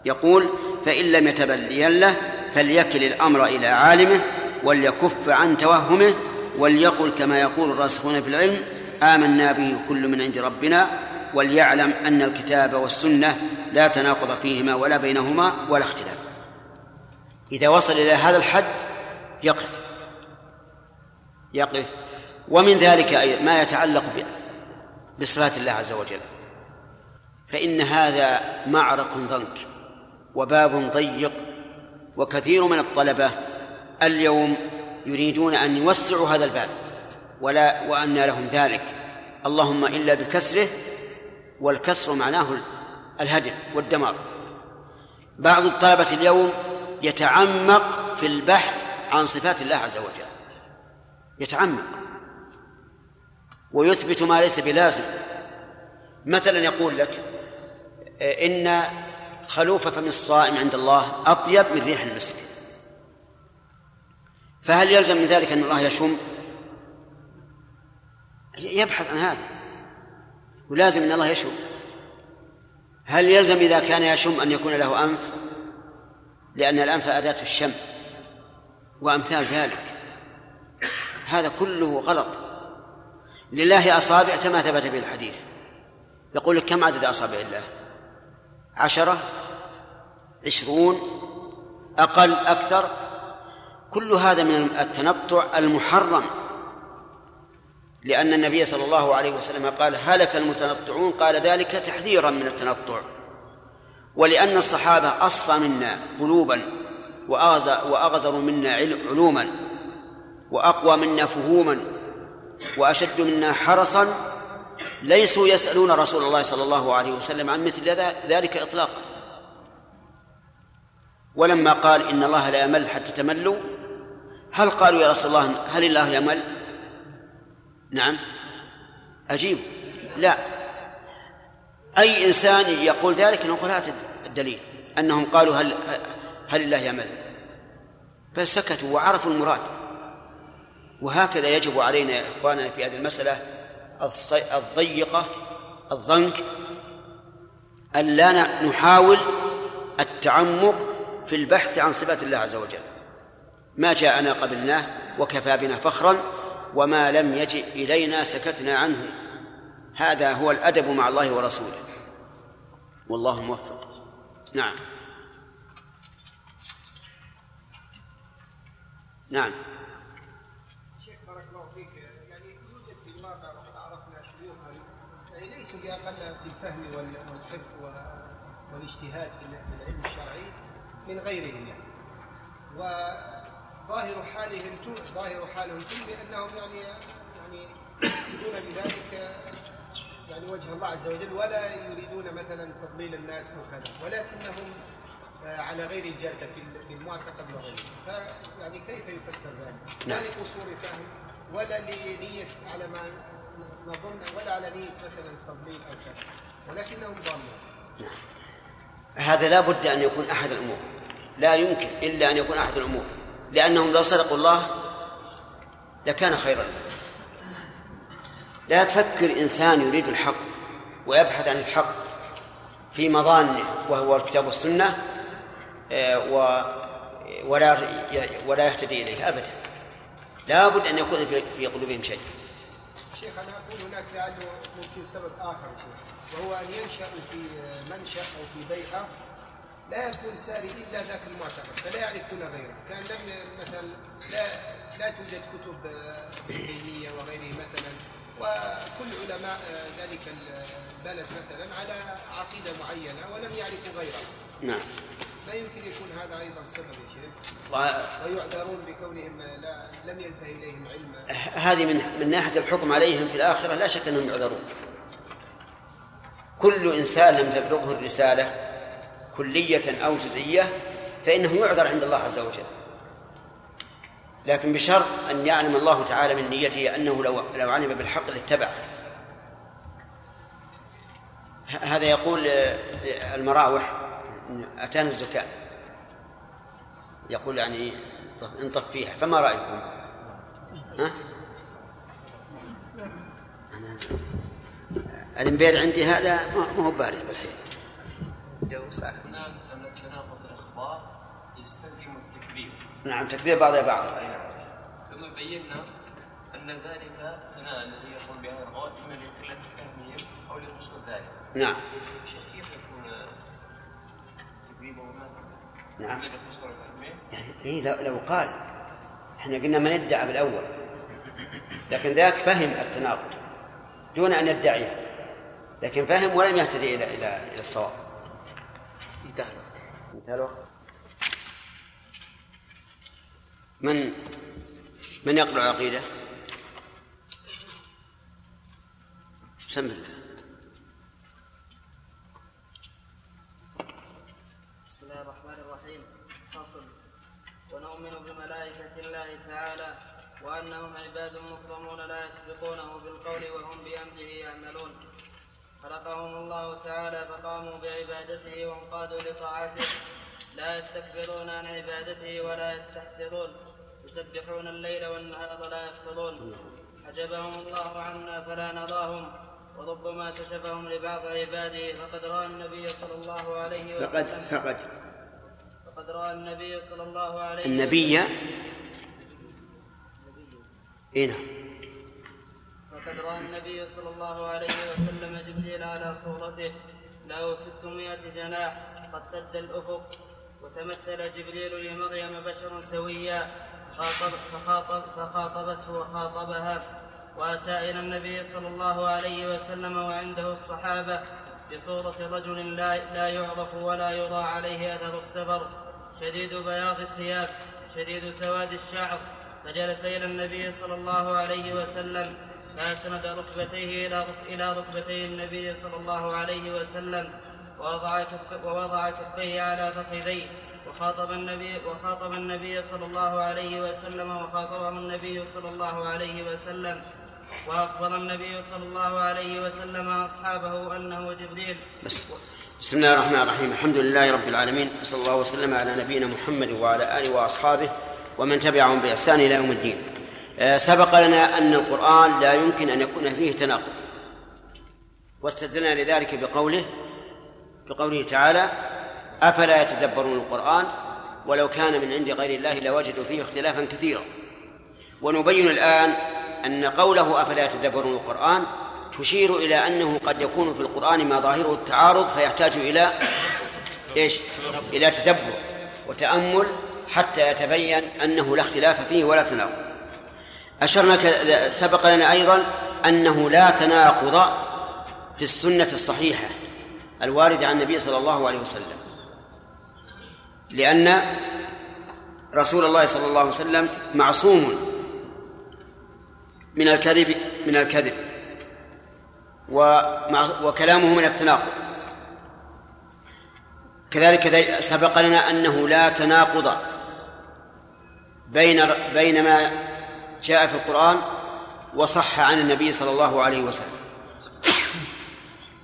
يقول فإن لم يتبين له فليكل الأمر إلى عالمه وليكف عن توهمه وليقل كما يقول الراسخون في العلم آمنا به كل من عند ربنا وليعلم أن الكتاب والسنة لا تناقض فيهما ولا بينهما ولا اختلاف. إذا وصل إلى هذا الحد يقف. يقف. ومن ذلك ما يتعلق بصفات الله عز وجل. فإن هذا معرك ضنك وباب ضيق وكثير من الطلبة اليوم يريدون أن يوسعوا هذا الباب ولا وأن لهم ذلك. اللهم إلا بكسره والكسر معناه الهدم والدمار. بعض الطلبة اليوم يتعمق في البحث عن صفات الله عز وجل. يتعمق. ويثبت ما ليس بلازم. مثلا يقول لك إن خلوف فم الصائم عند الله أطيب من ريح المسك فهل يلزم من ذلك أن الله يشم؟ يبحث عن هذا. ولازم أن الله يشم. هل يلزم إذا كان يشم أن يكون له أنف؟ لأن الأنف أداة الشم وأمثال ذلك. هذا كله غلط. لله أصابع كما ثبت في الحديث. يقول لك كم عدد أصابع الله؟ عشرة؟ عشرون أقل أكثر كل هذا من التنطع المحرم. لأن النبي صلى الله عليه وسلم قال هلك المتنطعون؟ قال ذلك تحذيرا من التنطع. ولأن الصحابة أصفى منا قلوبا وأغزر منا علوما وأقوى منا فهوما وأشد منا حرصا ليسوا يسألون رسول الله صلى الله عليه وسلم عن مثل ذلك إطلاقا. ولما قال إن الله لا يمل حتى تملوا هل قالوا يا رسول الله هل الله يمل؟ نعم. أجيب. لا. أي إنسان يقول ذلك نقول هات الدليل أنهم قالوا هل هل الله يمل؟ بل سكتوا وعرفوا المراد. وهكذا يجب علينا يا إخواننا في هذه المسألة الضيقة الضنك أن لا نحاول التعمق في البحث عن صفات الله عز وجل. ما جاءنا قبلناه وكفى بنا فخرا وما لم يجئ إلينا سكتنا عنه. هذا هو الأدب مع الله ورسوله. والله موفق. نعم. نعم. شيخ بارك الله فيك. يعني يوجد في وقد عرفنا شيوخا يعني ليسوا بأقل في الفهم والحفظ والاجتهاد في العلم الشرعي. من غيرهم يعني. وظاهر حالهم ظاهر حالهم بأنهم يعني يعني يقصدون بذلك يعني وجه الله عز وجل ولا يريدون مثلا تضليل الناس أو كذا ولكنهم على غير الجاده في المعتقد وغيره. فيعني كيف يفسر ذلك؟ لا لقصور فهم ولا لنية على ما نظن ولا على نية مثلا التضليل أو كذا ولكنهم ضالون. هذا لا بد أن يكون أحد الأمور. لا يمكن إلا أن يكون أحد الأمور. لأنهم لو صدقوا الله لكان خيرا لا تفكر إنسان يريد الحق ويبحث عن الحق في مظانه وهو الكتاب والسنة و ولا ولا يهتدي إليه أبدا. لا بد أن يكون في قلوبهم شيء. شيخ أنا أقول هناك لعله ممكن سبب آخر وهو أن ينشأ في منشأ أو في بيئة لا يكون ساري الا ذاك المعتقد فلا يعرفون غيره. كان لم مثلا لا لا توجد كتب دينيه وغيره مثلا. وكل علماء ذلك البلد مثلا على عقيدة معينة ولم يعرفوا غيرها نعم. لا يمكن يكون هذا أيضا سبب يا شيخ. ويعذرون بكونهم لا لم ينتهي إليهم علم. هذه من من ناحية الحكم عليهم في الآخرة لا شك أنهم يعذرون. كل إنسان لم تبلغه الرسالة كلية أو جزئية فإنه يعذر عند الله عز وجل. لكن بشرط أن يعلم الله تعالى من نيته أنه لو لو علم بالحق لاتبع. هذا يقول المراوح أتانا الزكاة. يقول يعني انطف فيها فما رأيكم؟ ها؟ أنا الإنبير عندي هذا؟ ما هو بارد بالحين. جو أن تناقض الأخبار يستلزم التكذيب نعم تكذيب بعضها بعضا ثم بينا أن ذلك الذي يقول بهذا القول إما لقلة فهمهم أو لحسن ذلك. نعم. شيخ كيف يكون تكذيبه نعم. فهمهم يعني إيه لو, لو قال. إحنا قلنا من ادعى بالأول. لكن ذاك فهم التناقض دون أن يدعيه لكن فهم ولم يهتدي إلى إلى إلى الصواب. انتهى الوقت. انتهى الوقت. من من يقرأ العقيدة؟ بسم الله. بسم الله الرحمن الرحيم. ونؤمن بملائكة الله تعالى وأنهم عباد مكرمون لا يسبقونه بالقول وهم بأمره يعملون. خلقهم الله تعالى فقاموا بعبادته وانقادوا لطاعته. لا يستكبرون عن عبادته ولا يستحسرون. يسبحون الليل والنهار لا يفترون حجبهم الله عنا فلا نراهم. وربما كشفهم لبعض عباده. فقد رأى النبي صلى الله عليه وسلم. فقد فقد. فقد رأى النبي صلى الله عليه النبي اي نعم فقد رأى النبي صلى الله عليه وسلم جبريل على صورته. له ستمائة جناح. قد سد الأفق. وتمثل جبريل لمريم بشرا سويا. خاطب فخاطب فخاطبته وخاطبها وآتى إلى النبي صلى الله عليه وسلم وعنده الصحابة بصورة رجل لا, لا يعرف ولا يرى عليه أثر السفر شديد بياض الثياب شديد سواد الشعر. فجلس إلى النبي صلى الله عليه وسلم فأسند ركبتيه إلى إلى ركبتي النبي صلى الله عليه وسلم ووضع كفيه على فخذيه. وخاطب النبي وخاطب النبي صلى الله عليه وسلم وخاطبه النبي صلى الله عليه وسلم. وأخبر النبي صلى الله عليه وسلم أصحابه أنه جبريل. بس بسم الله الرحمن الرحيم. الحمد لله رب العالمين صلى الله وسلم على نبينا محمد وعلى آله وأصحابه ومن تبعهم بإحسان إلى يوم الدين. آه، سبق لنا أن القرآن لا يمكن أن يكون فيه تناقض. واستدلنا لذلك بقوله بقوله تعالى أفلا يتدبرون القرآن؟ ولو كان من عند غير الله لوجدوا فيه اختلافا كثيرا. ونبين الآن أن قوله أفلا يتدبرون القرآن تشير إلى أنه قد يكون في القرآن ما ظاهره التعارض فيحتاج إلى إيش؟ إلى تدبر وتأمل حتى يتبين أنه لا اختلاف فيه ولا تناقض. أشرنا سبق لنا أيضا أنه لا تناقض في السنة الصحيحة الواردة عن النبي صلى الله عليه وسلم. لأن رسول الله صلى الله عليه وسلم معصوم من الكذب من الكذب. وكلامه من التناقض. كذلك سبق لنا أنه لا تناقض بين بين ما جاء في القرآن وصح عن النبي صلى الله عليه وسلم.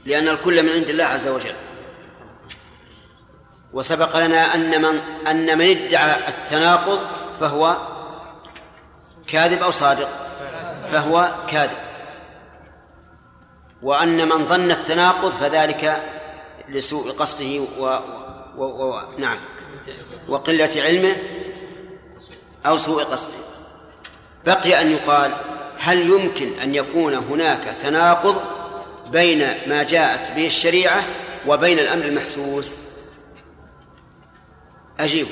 لأن الكل من عند الله عز وجل. وسبق لنا أن من أن من ادعى التناقض فهو كاذب أو صادق فهو كاذب. وأن من ظن التناقض فذلك لسوء قصده و, و... و... نعم. وقلة علمه أو سوء قصده. بقي أن يقال هل يمكن أن يكون هناك تناقض بين ما جاءت به الشريعة وبين الأمر المحسوس؟ أجيب.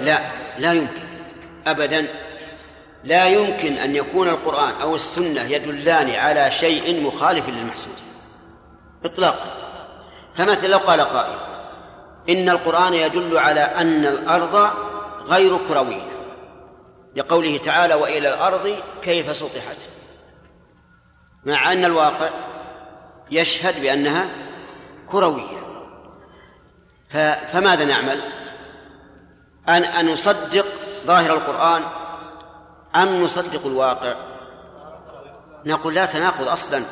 لا. لا, يمكن. أبدا. لا يمكن أن يكون القرآن أو السنة يدلان على شيء مخالف للمحسوس. إطلاقا. فمثلا لو قال قائل إن القرآن يدل على أن الأرض غير كروية. لقوله تعالى وإلى الأرض كيف سطحت. مع أن الواقع يشهد بأنها كروية. فماذا نعمل؟ أن أن نصدق ظاهر القرآن أم نصدق الواقع؟ نقول لا تناقض أصلا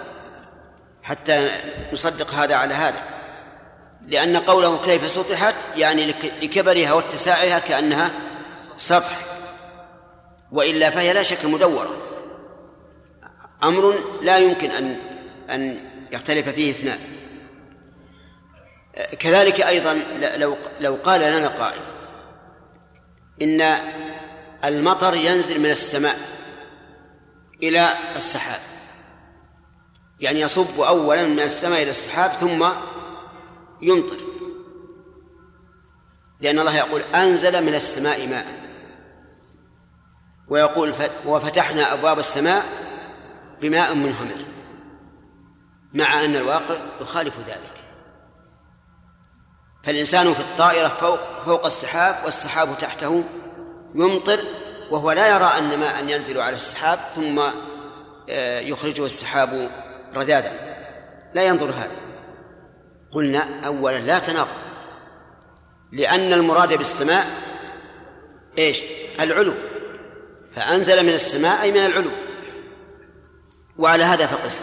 حتى نصدق هذا على هذا. لأن قوله كيف سطحت يعني لكبرها واتساعها كأنها سطح وإلا فهي لا شك مدورة. أمر لا يمكن أن أن يختلف فيه اثنان. كذلك أيضا لو لو قال لنا قائل إن المطر ينزل من السماء إلى السحاب. يعني يصب أولا من السماء إلى السحاب ثم يمطر. لأن الله يقول أنزل من السماء ماء. ويقول وفتحنا أبواب السماء بماء منهمر. مع أن الواقع يخالف ذلك. فالإنسان في الطائرة فوق فوق السحاب والسحاب تحته يمطر وهو لا يرى أن ماء ينزل على السحاب ثم آه، يخرجه السحاب رذاذا. لا ينظر هذا. قلنا أولا لا تناقض. لأن المراد بالسماء إيش؟ العلو. فأنزل من السماء أي من العلو. وعلى هذا فقس.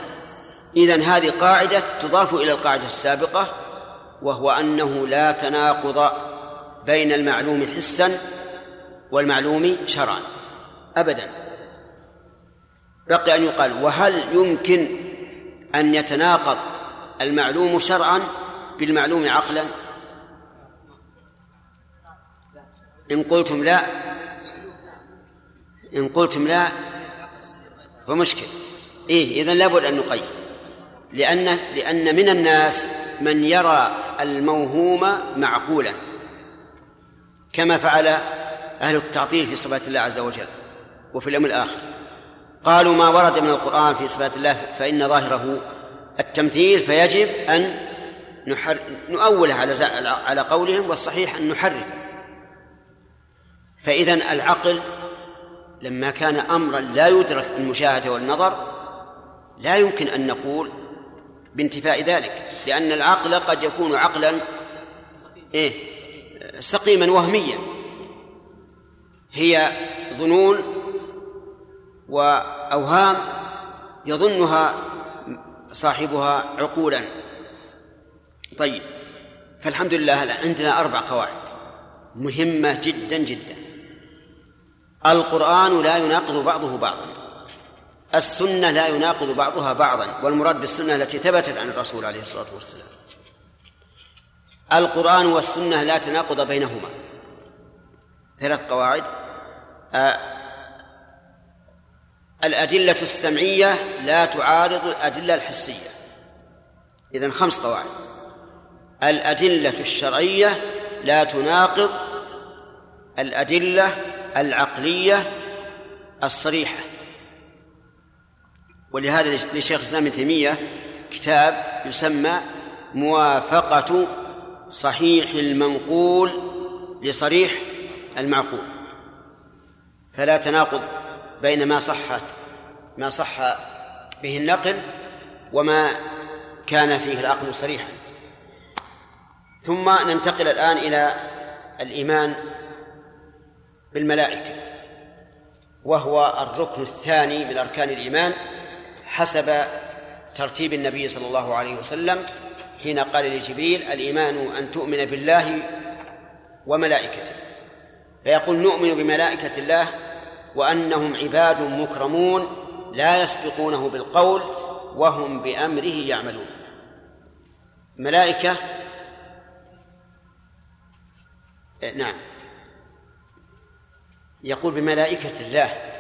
إذن هذه قاعدة تضاف إلى القاعدة السابقة وهو أنه لا تناقض بين المعلوم حسا والمعلوم شرعا. أبدا. بقي أن يقال وهل يمكن أن يتناقض المعلوم شرعا بالمعلوم عقلا؟ إن قلتم لا إن قلتم لا فمشكل. إيه إذا لابد أن نقيد. لأن لأن من الناس من يرى الموهوم معقولا كما فعل أهل التعطيل في صفات الله عز وجل وفي اليوم الآخر. قالوا ما ورد من القرآن في صفات الله فإن ظاهره التمثيل فيجب أن نحر نؤوله على على قولهم والصحيح أن نحرك فإذا العقل لما كان أمرا لا يدرك بالمشاهدة والنظر لا يمكن أن نقول بانتفاء ذلك لأن العقل قد يكون عقلا إيه سقيما وهميا. هي ظنون وأوهام يظنها صاحبها عقولا. طيب فالحمد لله عندنا أربع قواعد مهمة جدا جدا. القرآن لا يناقض بعضه بعضا. السنة لا يناقض بعضها بعضا والمراد بالسنة التي ثبتت عن الرسول عليه الصلاة والسلام. القرآن والسنة لا تناقض بينهما. ثلاث قواعد. آه الأدلة السمعية لا تعارض الأدلة الحسية. إذن خمس قواعد. الأدلة الشرعية لا تناقض الأدلة العقلية الصريحة. ولهذا لشيخ الإسلام ابن تيمية كتاب يسمى موافقة صحيح المنقول لصريح المعقول. فلا تناقض بين ما صحت ما صح به النقل وما كان فيه العقل صريحا. ثم ننتقل الآن إلى الإيمان بالملائكة وهو الركن الثاني من أركان الإيمان. حسب ترتيب النبي صلى الله عليه وسلم حين قال لجبريل الإيمان أن تؤمن بالله وملائكته. فيقول نؤمن بملائكة الله وأنهم عباد مكرمون لا يسبقونه بالقول وهم بأمره يعملون. ملائكة نعم. يقول بملائكة الله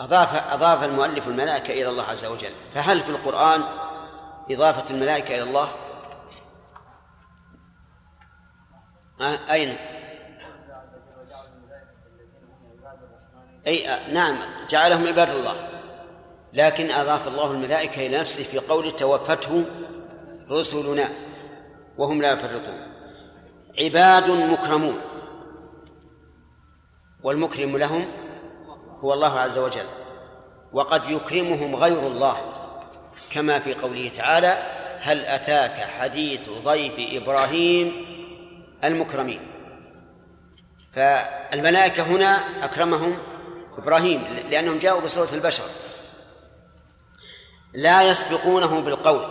أضاف أضاف المؤلف الملائكة إلى الله عز وجل فهل في القرآن إضافة الملائكة إلى الله؟ أين؟ أي نعم جعلهم عباد الله لكن أضاف الله الملائكة إلى نفسه في قوله توفته رسلنا وهم لا يفرطون عباد مكرمون والمكرم لهم هو الله عز وجل وقد يكرمهم غير الله. كما في قوله تعالى هل أتاك حديث ضيف إبراهيم المكرمين؟ فالملائكة هنا أكرمهم إبراهيم لأنهم جاءوا بصورة البشر لا يسبقونه بالقول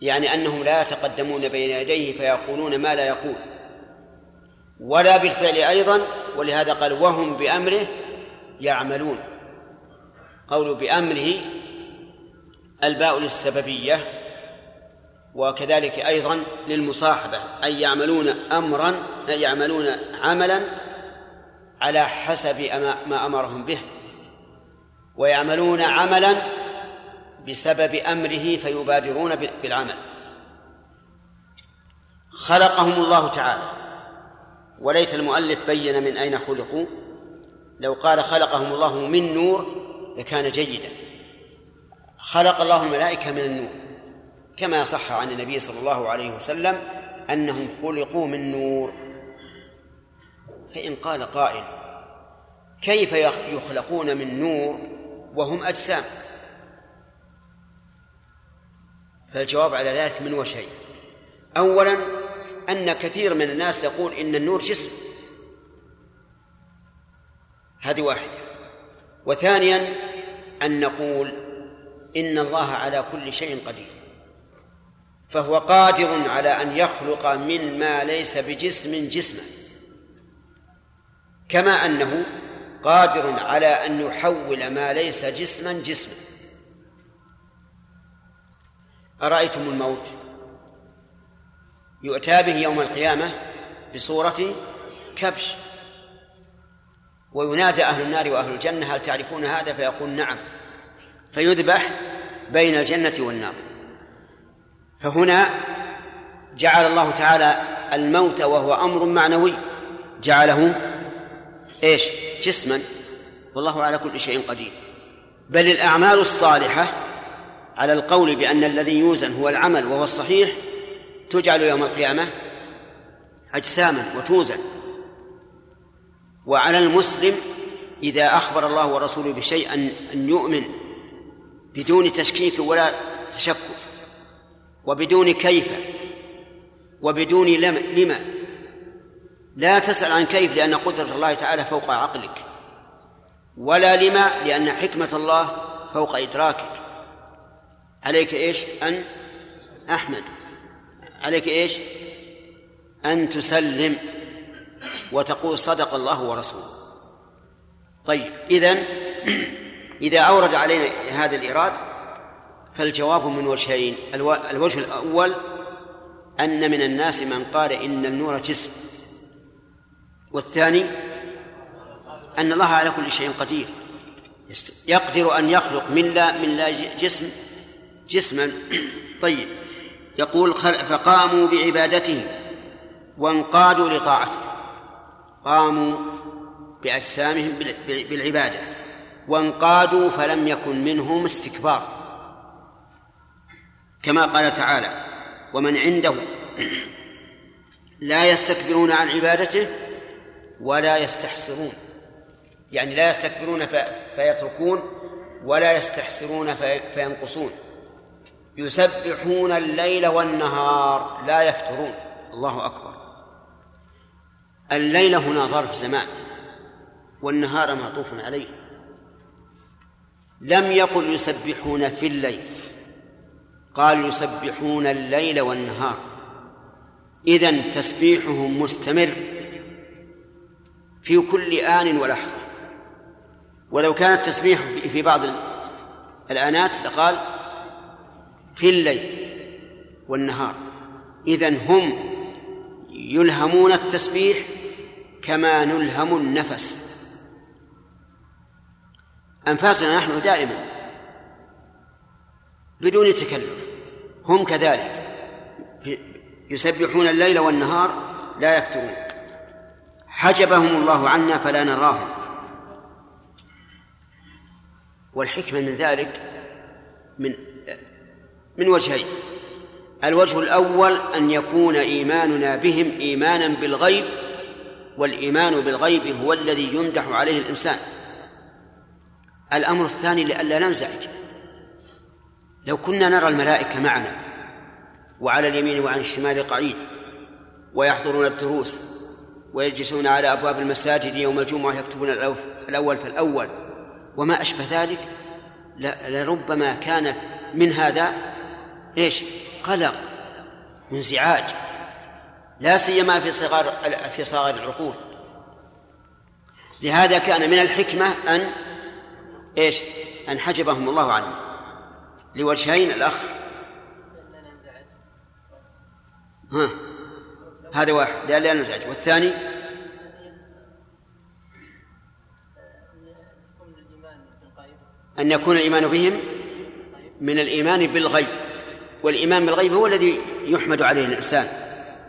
يعني أنهم لا يتقدمون بين يديه فيقولون ما لا يقول ولا بالفعل أيضا ولهذا قال وهم بأمره يعملون. قول بأمره الباء للسببية وكذلك أيضا للمصاحبة أي يعملون أمرا أي يعملون عملا على حسب ما أمرهم به. ويعملون عملا بسبب أمره فيبادرون بالعمل. خلقهم الله تعالى. وليت المؤلف بين من أين خلقوا؟ لو قال خلقهم الله من نور لكان جيدا. خلق الله الملائكة من النور كما صح عن النبي صلى الله عليه وسلم أنهم خلقوا من نور. فإن قال قائل كيف يخلقون من نور وهم أجسام؟ فالجواب على ذلك من وجهين. أولا أن كثير من الناس يقول إن النور جسم هذه واحدة. وثانيا أن نقول إن الله على كل شيء قدير. فهو قادر على أن يخلق من ما ليس بجسم جسما. كما أنه قادر على أن يحول ما ليس جسما جسما. أرأيتم الموت؟ يؤتى به يوم القيامة بصورة كبش. وينادى أهل النار وأهل الجنة هل تعرفون هذا؟ فيقول نعم. فيذبح بين الجنة والنار. فهنا جعل الله تعالى الموت وهو أمر معنوي. جعله إيش؟ جسما. والله على كل شيء قدير. بل الأعمال الصالحة على القول بأن الذي يوزن هو العمل وهو الصحيح تجعل يوم القيامة أجساما وتوزن وعلى المسلم إذا أخبر الله ورسوله بشيء أن أن يؤمن بدون تشكيك ولا تشكك وبدون كيف وبدون لم لما لا تسأل عن كيف لأن قدرة الله تعالى فوق عقلك ولا لما لأن حكمة الله فوق إدراكك. عليك إيش؟ أن أحمد. عليك إيش؟ أن تسلم وتقول صدق الله ورسوله. طيب إذن إذا أورد علينا هذا الإيراد فالجواب من وجهين. الوجه الأول أن من الناس من قال إن النور جسم. والثاني أن الله على كل شيء قدير. يقدر أن يخلق من لا من لا جسم جسما. طيب. يقول فقاموا بعبادته وانقادوا لطاعته. قاموا بأجسامهم بالعبادة. وانقادوا فلم يكن منهم استكبار. كما قال تعالى ومن عنده لا يستكبرون عن عبادته ولا يستحسرون. يعني لا يستكبرون فيتركون ولا يستحسرون فينقصون. يسبحون الليل والنهار لا يفترون. الله أكبر. الليل هنا ظرف زمان والنهار معطوف عليه. لم يقل يسبحون في الليل قال يسبحون الليل والنهار. إذن تسبيحهم مستمر في كل آن ولحظة. ولو كان التسبيح في بعض الآنات لقال في الليل والنهار. إذن هم يلهمون التسبيح كما نلهم النفس. أنفاسنا نحن دائما بدون تكلف هم كذلك. يسبحون الليل والنهار لا يفترون. حجبهم الله عنا فلا نراهم. والحكمة من ذلك من من وجهين. الوجه الأول أن يكون إيماننا بهم إيمانا بالغيب والإيمان بالغيب هو الذي يمدح عليه الإنسان. الأمر الثاني لئلا ننزعج. لو كنا نرى الملائكة معنا وعلى اليمين وعن الشمال قعيد ويحضرون الدروس ويجلسون على أبواب المساجد يوم الجمعة يكتبون الأول فالأول وما أشبه ذلك لربما كان من هذا إيش؟ قلق وانزعاج لا سيما في صغار في صغار العقول. لهذا كان من الحكمة أن إيش؟ أن حجبهم الله عنه. لوجهين الأخ. ها هذا واحد. لا لا نزعج. والثاني؟ أن يكون الإيمان بهم من الإيمان بالغيب. والإيمان بالغيب هو الذي يحمد عليه الإنسان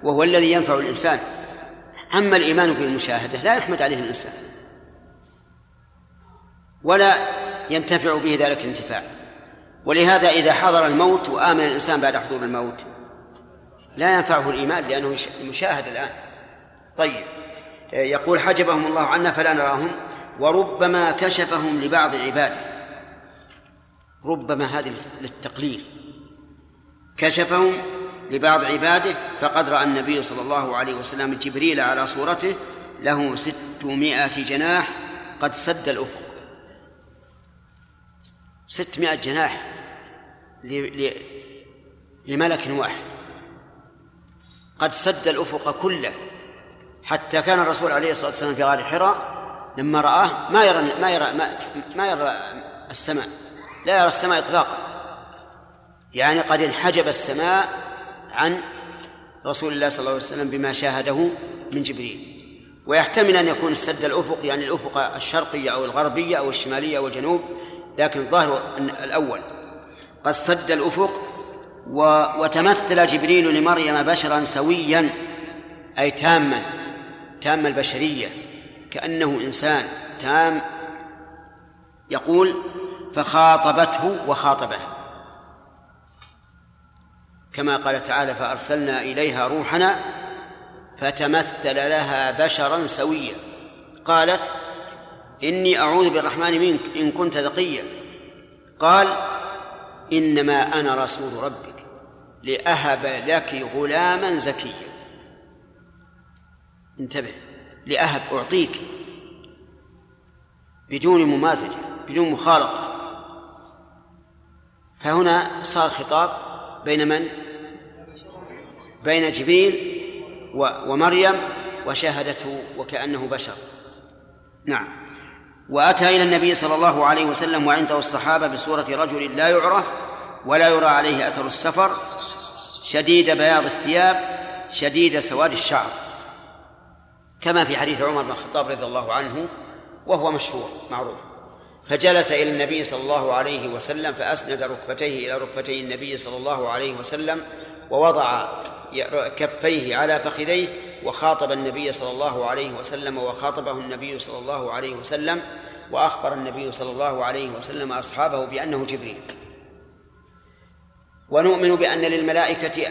وهو الذي ينفع الإنسان. أما الإيمان بالمشاهدة لا يحمد عليه الإنسان ولا ينتفع به ذلك الانتفاع. ولهذا إذا حضر الموت وآمن الإنسان بعد حضور الموت لا ينفعه الإيمان لأنه مشاهد الآن. طيب يقول حجبهم الله عنا فلا نراهم وربما كشفهم لبعض عباده. ربما هذه للتقليل. كشفهم لبعض عباده فقد رأى النبي صلى الله عليه وسلم جبريل على صورته له ستمائة جناح قد سد الأفق. ستمائة جناح لملك واحد. قد سد الأفق كله. حتى كان الرسول عليه الصلاة والسلام في غار حراء لما رآه ما يرى ما يرى ما, ما يرى السماء. لا يرى السماء إطلاقا. يعني قد انحجب السماء عن رسول الله صلى الله عليه وسلم بما شاهده من جبريل. ويحتمل أن يكون السد الأفق يعني الأفق الشرقية أو الغربية أو الشمالية أو الجنوب لكن الظاهر الأول. قد سد الأفق و... وتمثل جبريل لمريم بشرا سويا أي تاما تام البشرية كأنه إنسان تام يقول فخاطبته وخاطبه. كما قال تعالى فأرسلنا إليها روحنا فتمثل لها بشرا سويا. قالت إني أعوذ بالرحمن منك إن كنت تقيا قال إنما أنا رسول ربك لأهب لك غلاما زكيا. انتبه لأهب أعطيك بدون ممازجة بدون مخالطة. فهنا صار خطاب بين من؟ بين جبريل ومريم وشاهدته وكأنه بشر. نعم. وأتى إلى النبي صلى الله عليه وسلم وعنده الصحابة بصورة رجل لا يعرف ولا يرى عليه أثر السفر شديد بياض الثياب شديد سواد الشعر. كما في حديث عمر بن الخطاب رضي الله عنه وهو مشهور معروف. فجلس إلى النبي صلى الله عليه وسلم فأسند ركبتيه إلى ركبتي النبي صلى الله عليه وسلم ووضع كفيه على فخذيه وخاطب النبي صلى الله عليه وسلم وخاطبه النبي صلى الله عليه وسلم وأخبر النبي صلى الله عليه وسلم أصحابه بأنه جبريل. ونؤمن بأن للملائكة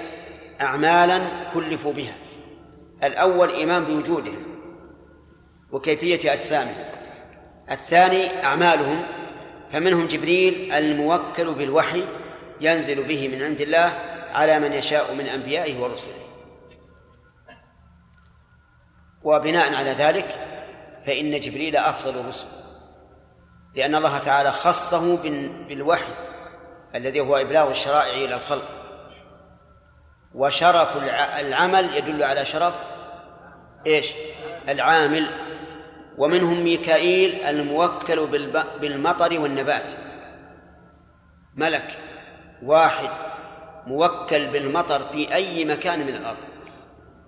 أعمالا كلفوا بها. الأول إيمان بوجودهم وكيفية أجسامهم. الثاني أعمالهم فمنهم جبريل الموكل بالوحي ينزل به من عند الله على من يشاء من أنبيائه ورسله. وبناء على ذلك فإن جبريل أفضل الرسل لأن الله تعالى خصه بالوحي الذي هو إبلاغ الشرائع إلى الخلق. وشرف العمل يدل على شرف إيش؟ العامل. ومنهم ميكائيل الموكل بالمطر والنبات. ملك واحد موكل بالمطر في أي مكان من الأرض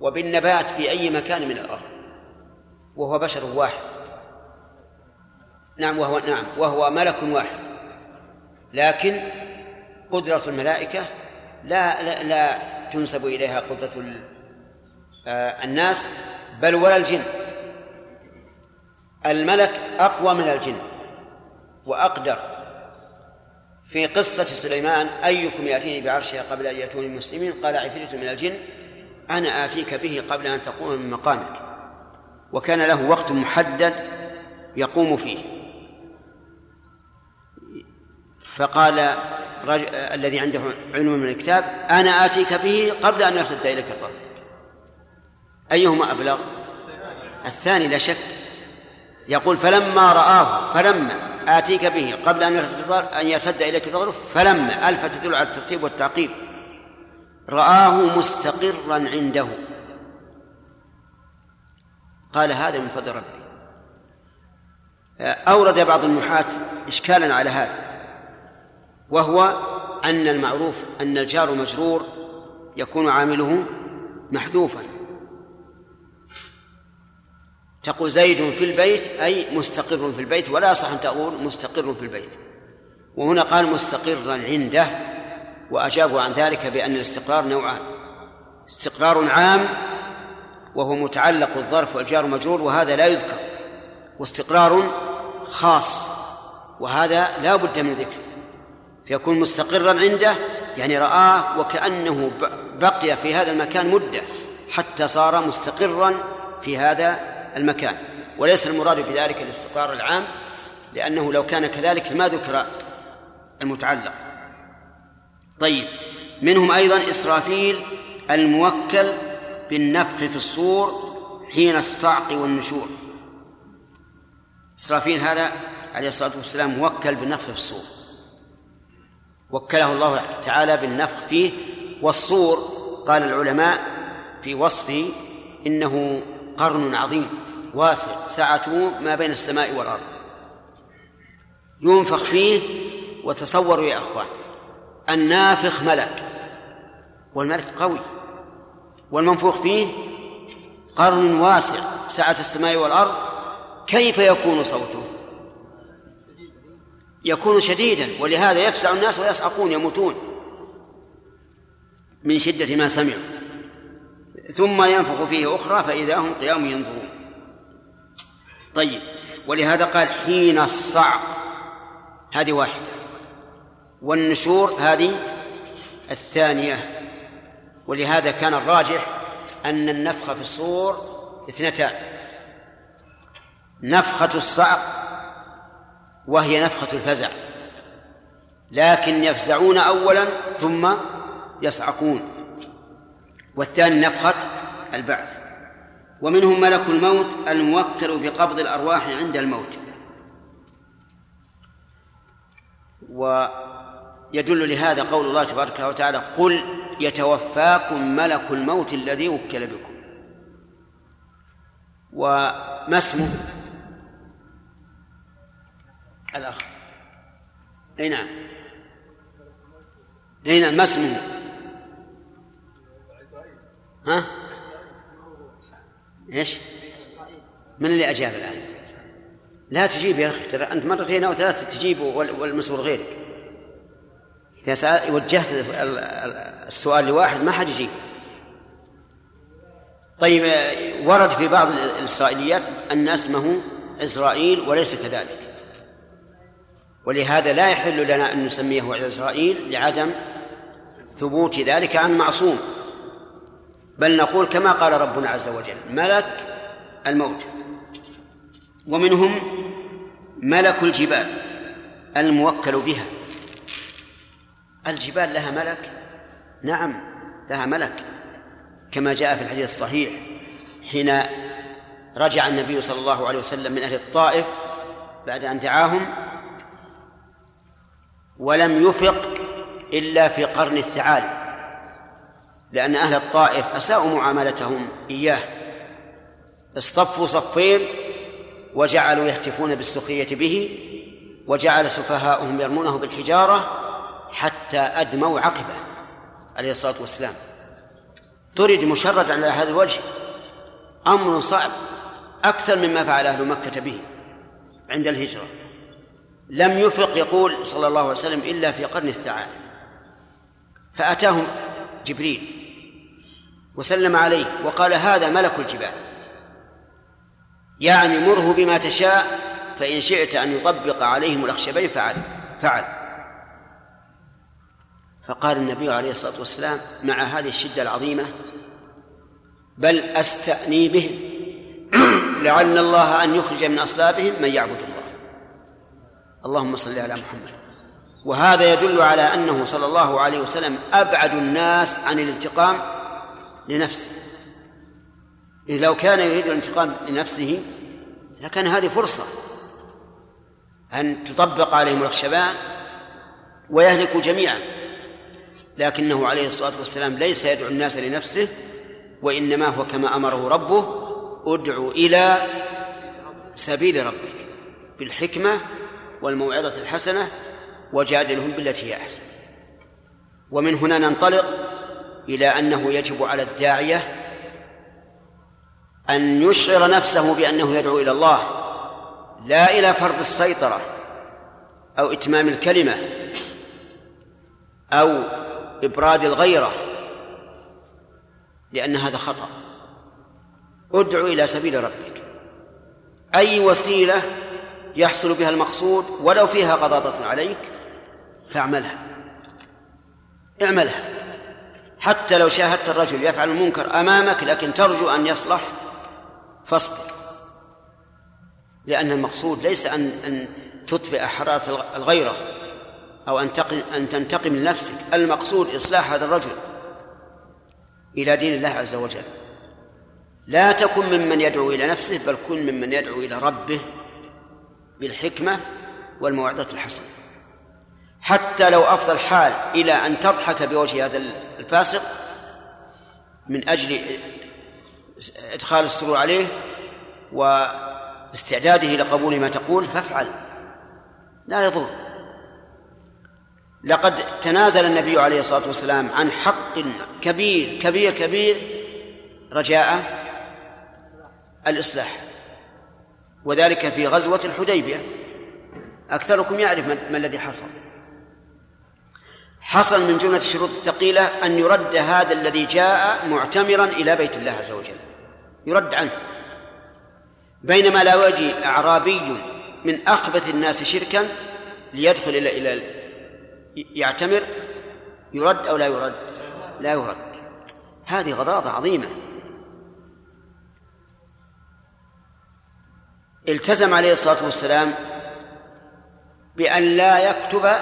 وبالنبات في أي مكان من الأرض. وهو بشر واحد. نعم وهو نعم وهو ملك واحد. لكن قدرة الملائكة لا لا, لا تنسب إليها قدرة آه، الناس بل ولا الجن. الملك أقوى من الجن وأقدر. في قصة سليمان أيكم يأتيني بعرشها قبل أن يأتوني مسلمين قال عفريت من الجن أنا آتيك به قبل أن تقوم من مقامك. وكان له وقت محدد يقوم فيه. فقال رجل الذي عنده علم من الكتاب أنا آتيك به قبل أن يرتد إليك طرفك أيهما أبلغ؟ الثاني لا شك. يقول فلما رآه فلما آتيك به قبل أن أن يرتد إليك ظهره فلما ألف تدل على الترتيب والتعقيب. رآه مستقرا عنده. قال هذا من فضل ربي. أورد بعض النحاة إشكالا على هذا. وهو أن المعروف أن الجار مجرور يكون عامله محذوفا. تقول زيد في البيت أي مستقر في البيت ولا صح أن تقول مستقر في البيت. وهنا قال مستقرا عنده وأجابوا عن ذلك بأن الاستقرار نوعان. استقرار عام وهو متعلق الظرف والجار مجرور وهذا لا يذكر. واستقرار خاص وهذا لا بد من ذكره فيكون مستقرا عنده يعني رآه وكأنه بقي في هذا المكان مدة حتى صار مستقرا في هذا المكان. وليس المراد بذلك الاستقرار العام لأنه لو كان كذلك ما ذكر المتعلق. طيب منهم أيضا إسرافيل الموكل بالنفخ في الصور حين الصعق والنشور. إسرافيل هذا عليه الصلاة والسلام موكل بالنفخ في الصور. وكله الله تعالى بالنفخ فيه والصور. قال العلماء في وصفه إنه قرن عظيم واسع سعته ما بين السماء والأرض. ينفخ فيه وتصوروا يا أخوان النافخ ملك والملك قوي. والمنفوخ فيه قرن واسع سعة السماء والأرض. كيف يكون صوته؟ يكون شديدا ولهذا يفزع الناس ويصعقون يموتون. من شدة ما سمعوا. ثم ينفخ فيه أخرى فإذا هم قيام ينظرون. طيب ولهذا قال حين الصعق هذه واحدة. والنشور هذه الثانية. ولهذا كان الراجح أن النفخ في الصور اثنتان. نفخة الصعق وهي نفخة الفزع. لكن يفزعون أولا ثم يصعقون. والثاني نفخة البعث. ومنهم ملك الموت الموكل بقبض الأرواح عند الموت. ويدل لهذا قول الله تبارك وتعالى قل يتوفاكم ملك الموت الذي وكل بكم. وما اسمه الأخ؟ أي نعم. أي نعم ما اسمه؟ ها؟ إيش؟ من اللي أجاب الآن؟ لا تجيب يا أخي ترى أنت مرتين أو ثلاث تجيب والمسؤول غيرك. إذا سأل وجهت السؤال لواحد ما حد يجيب. طيب ورد في بعض الإسرائيليات أن اسمه إسرائيل وليس كذلك. ولهذا لا يحل لنا أن نسميه عزرائيل لعدم ثبوت ذلك عن معصوم. بل نقول كما قال ربنا عز وجل ملك الموت. ومنهم ملك الجبال الموكل بها. الجبال لها ملك؟ نعم لها ملك. كما جاء في الحديث الصحيح حين رجع النبي صلى الله عليه وسلم من أهل الطائف بعد أن دعاهم ولم يفق إلا في قرن الثعالب. لأن أهل الطائف أساءوا معاملتهم إياه. اصطفوا صفين وجعلوا يهتفون بالسخرية به وجعل سفهاؤهم يرمونه بالحجارة حتى أدموا عقبه عليه الصلاة والسلام. طرد مشرد على هذا الوجه؟ أمر صعب أكثر مما فعل أهل مكة به عند الهجرة. لم يفق يقول صلى الله عليه وسلم إلا في قرن الثعالب. فأتاهم جبريل وسلم عليه وقال هذا ملك الجبال. يعني مره بما تشاء فإن شئت أن يطبق عليهم الأخشبين فعل فعل. فقال النبي عليه الصلاة والسلام مع هذه الشدة العظيمة بل أستأني بهم لعل الله أن يخرج من أصلابهم من يعبد الله. اللهم صل على محمد. وهذا يدل على أنه صلى الله عليه وسلم أبعد الناس عن الانتقام لنفسه. لو كان يريد الانتقام لنفسه لكان هذه فرصة أن تطبق عليهم الخشبان ويهلكوا جميعا. لكنه عليه الصلاة والسلام ليس يدعو الناس لنفسه وإنما هو كما أمره ربه ادع إلى سبيل ربك بالحكمة والموعظة الحسنة وجادلهم بالتي هي أحسن. ومن هنا ننطلق إلى أنه يجب على الداعية أن يشعر نفسه بأنه يدعو إلى الله لا إلى فرض السيطرة أو إتمام الكلمة أو إبراد الغيرة لأن هذا خطأ. ادع إلى سبيل ربك. أي وسيلة يحصل بها المقصود ولو فيها غضاضة عليك فاعملها. اعملها. حتى لو شاهدت الرجل يفعل المنكر أمامك لكن ترجو أن يصلح فاصبر. لأن المقصود ليس أن أن تطفئ حرارة الغيرة أو أن أن تنتقم لنفسك المقصود إصلاح هذا الرجل إلى دين الله عز وجل. لا تكن ممن يدعو إلى نفسه بل كن ممن يدعو إلى ربه بالحكمة والموعظة الحسنة. حتى لو أفضى الحال إلى أن تضحك بوجه هذا الفاسق من أجل إدخال السرور عليه واستعداده لقبول ما تقول فافعل. لا يضر. لقد تنازل النبي عليه الصلاة والسلام عن حق كبير كبير كبير رجاء الإصلاح. وذلك في غزوة الحديبية. أكثركم يعرف ما الذي حصل. حصل من جملة الشروط الثقيلة أن يرد هذا الذي جاء معتمرا إلى بيت الله عز وجل. يرد عنه. بينما لا يجي أعرابي من أخبث الناس شركا ليدخل إلى إلى يعتمر يرد أو لا يرد؟ لا يرد. هذه غضاضة عظيمة. التزم عليه الصلاة والسلام بأن لا يكتب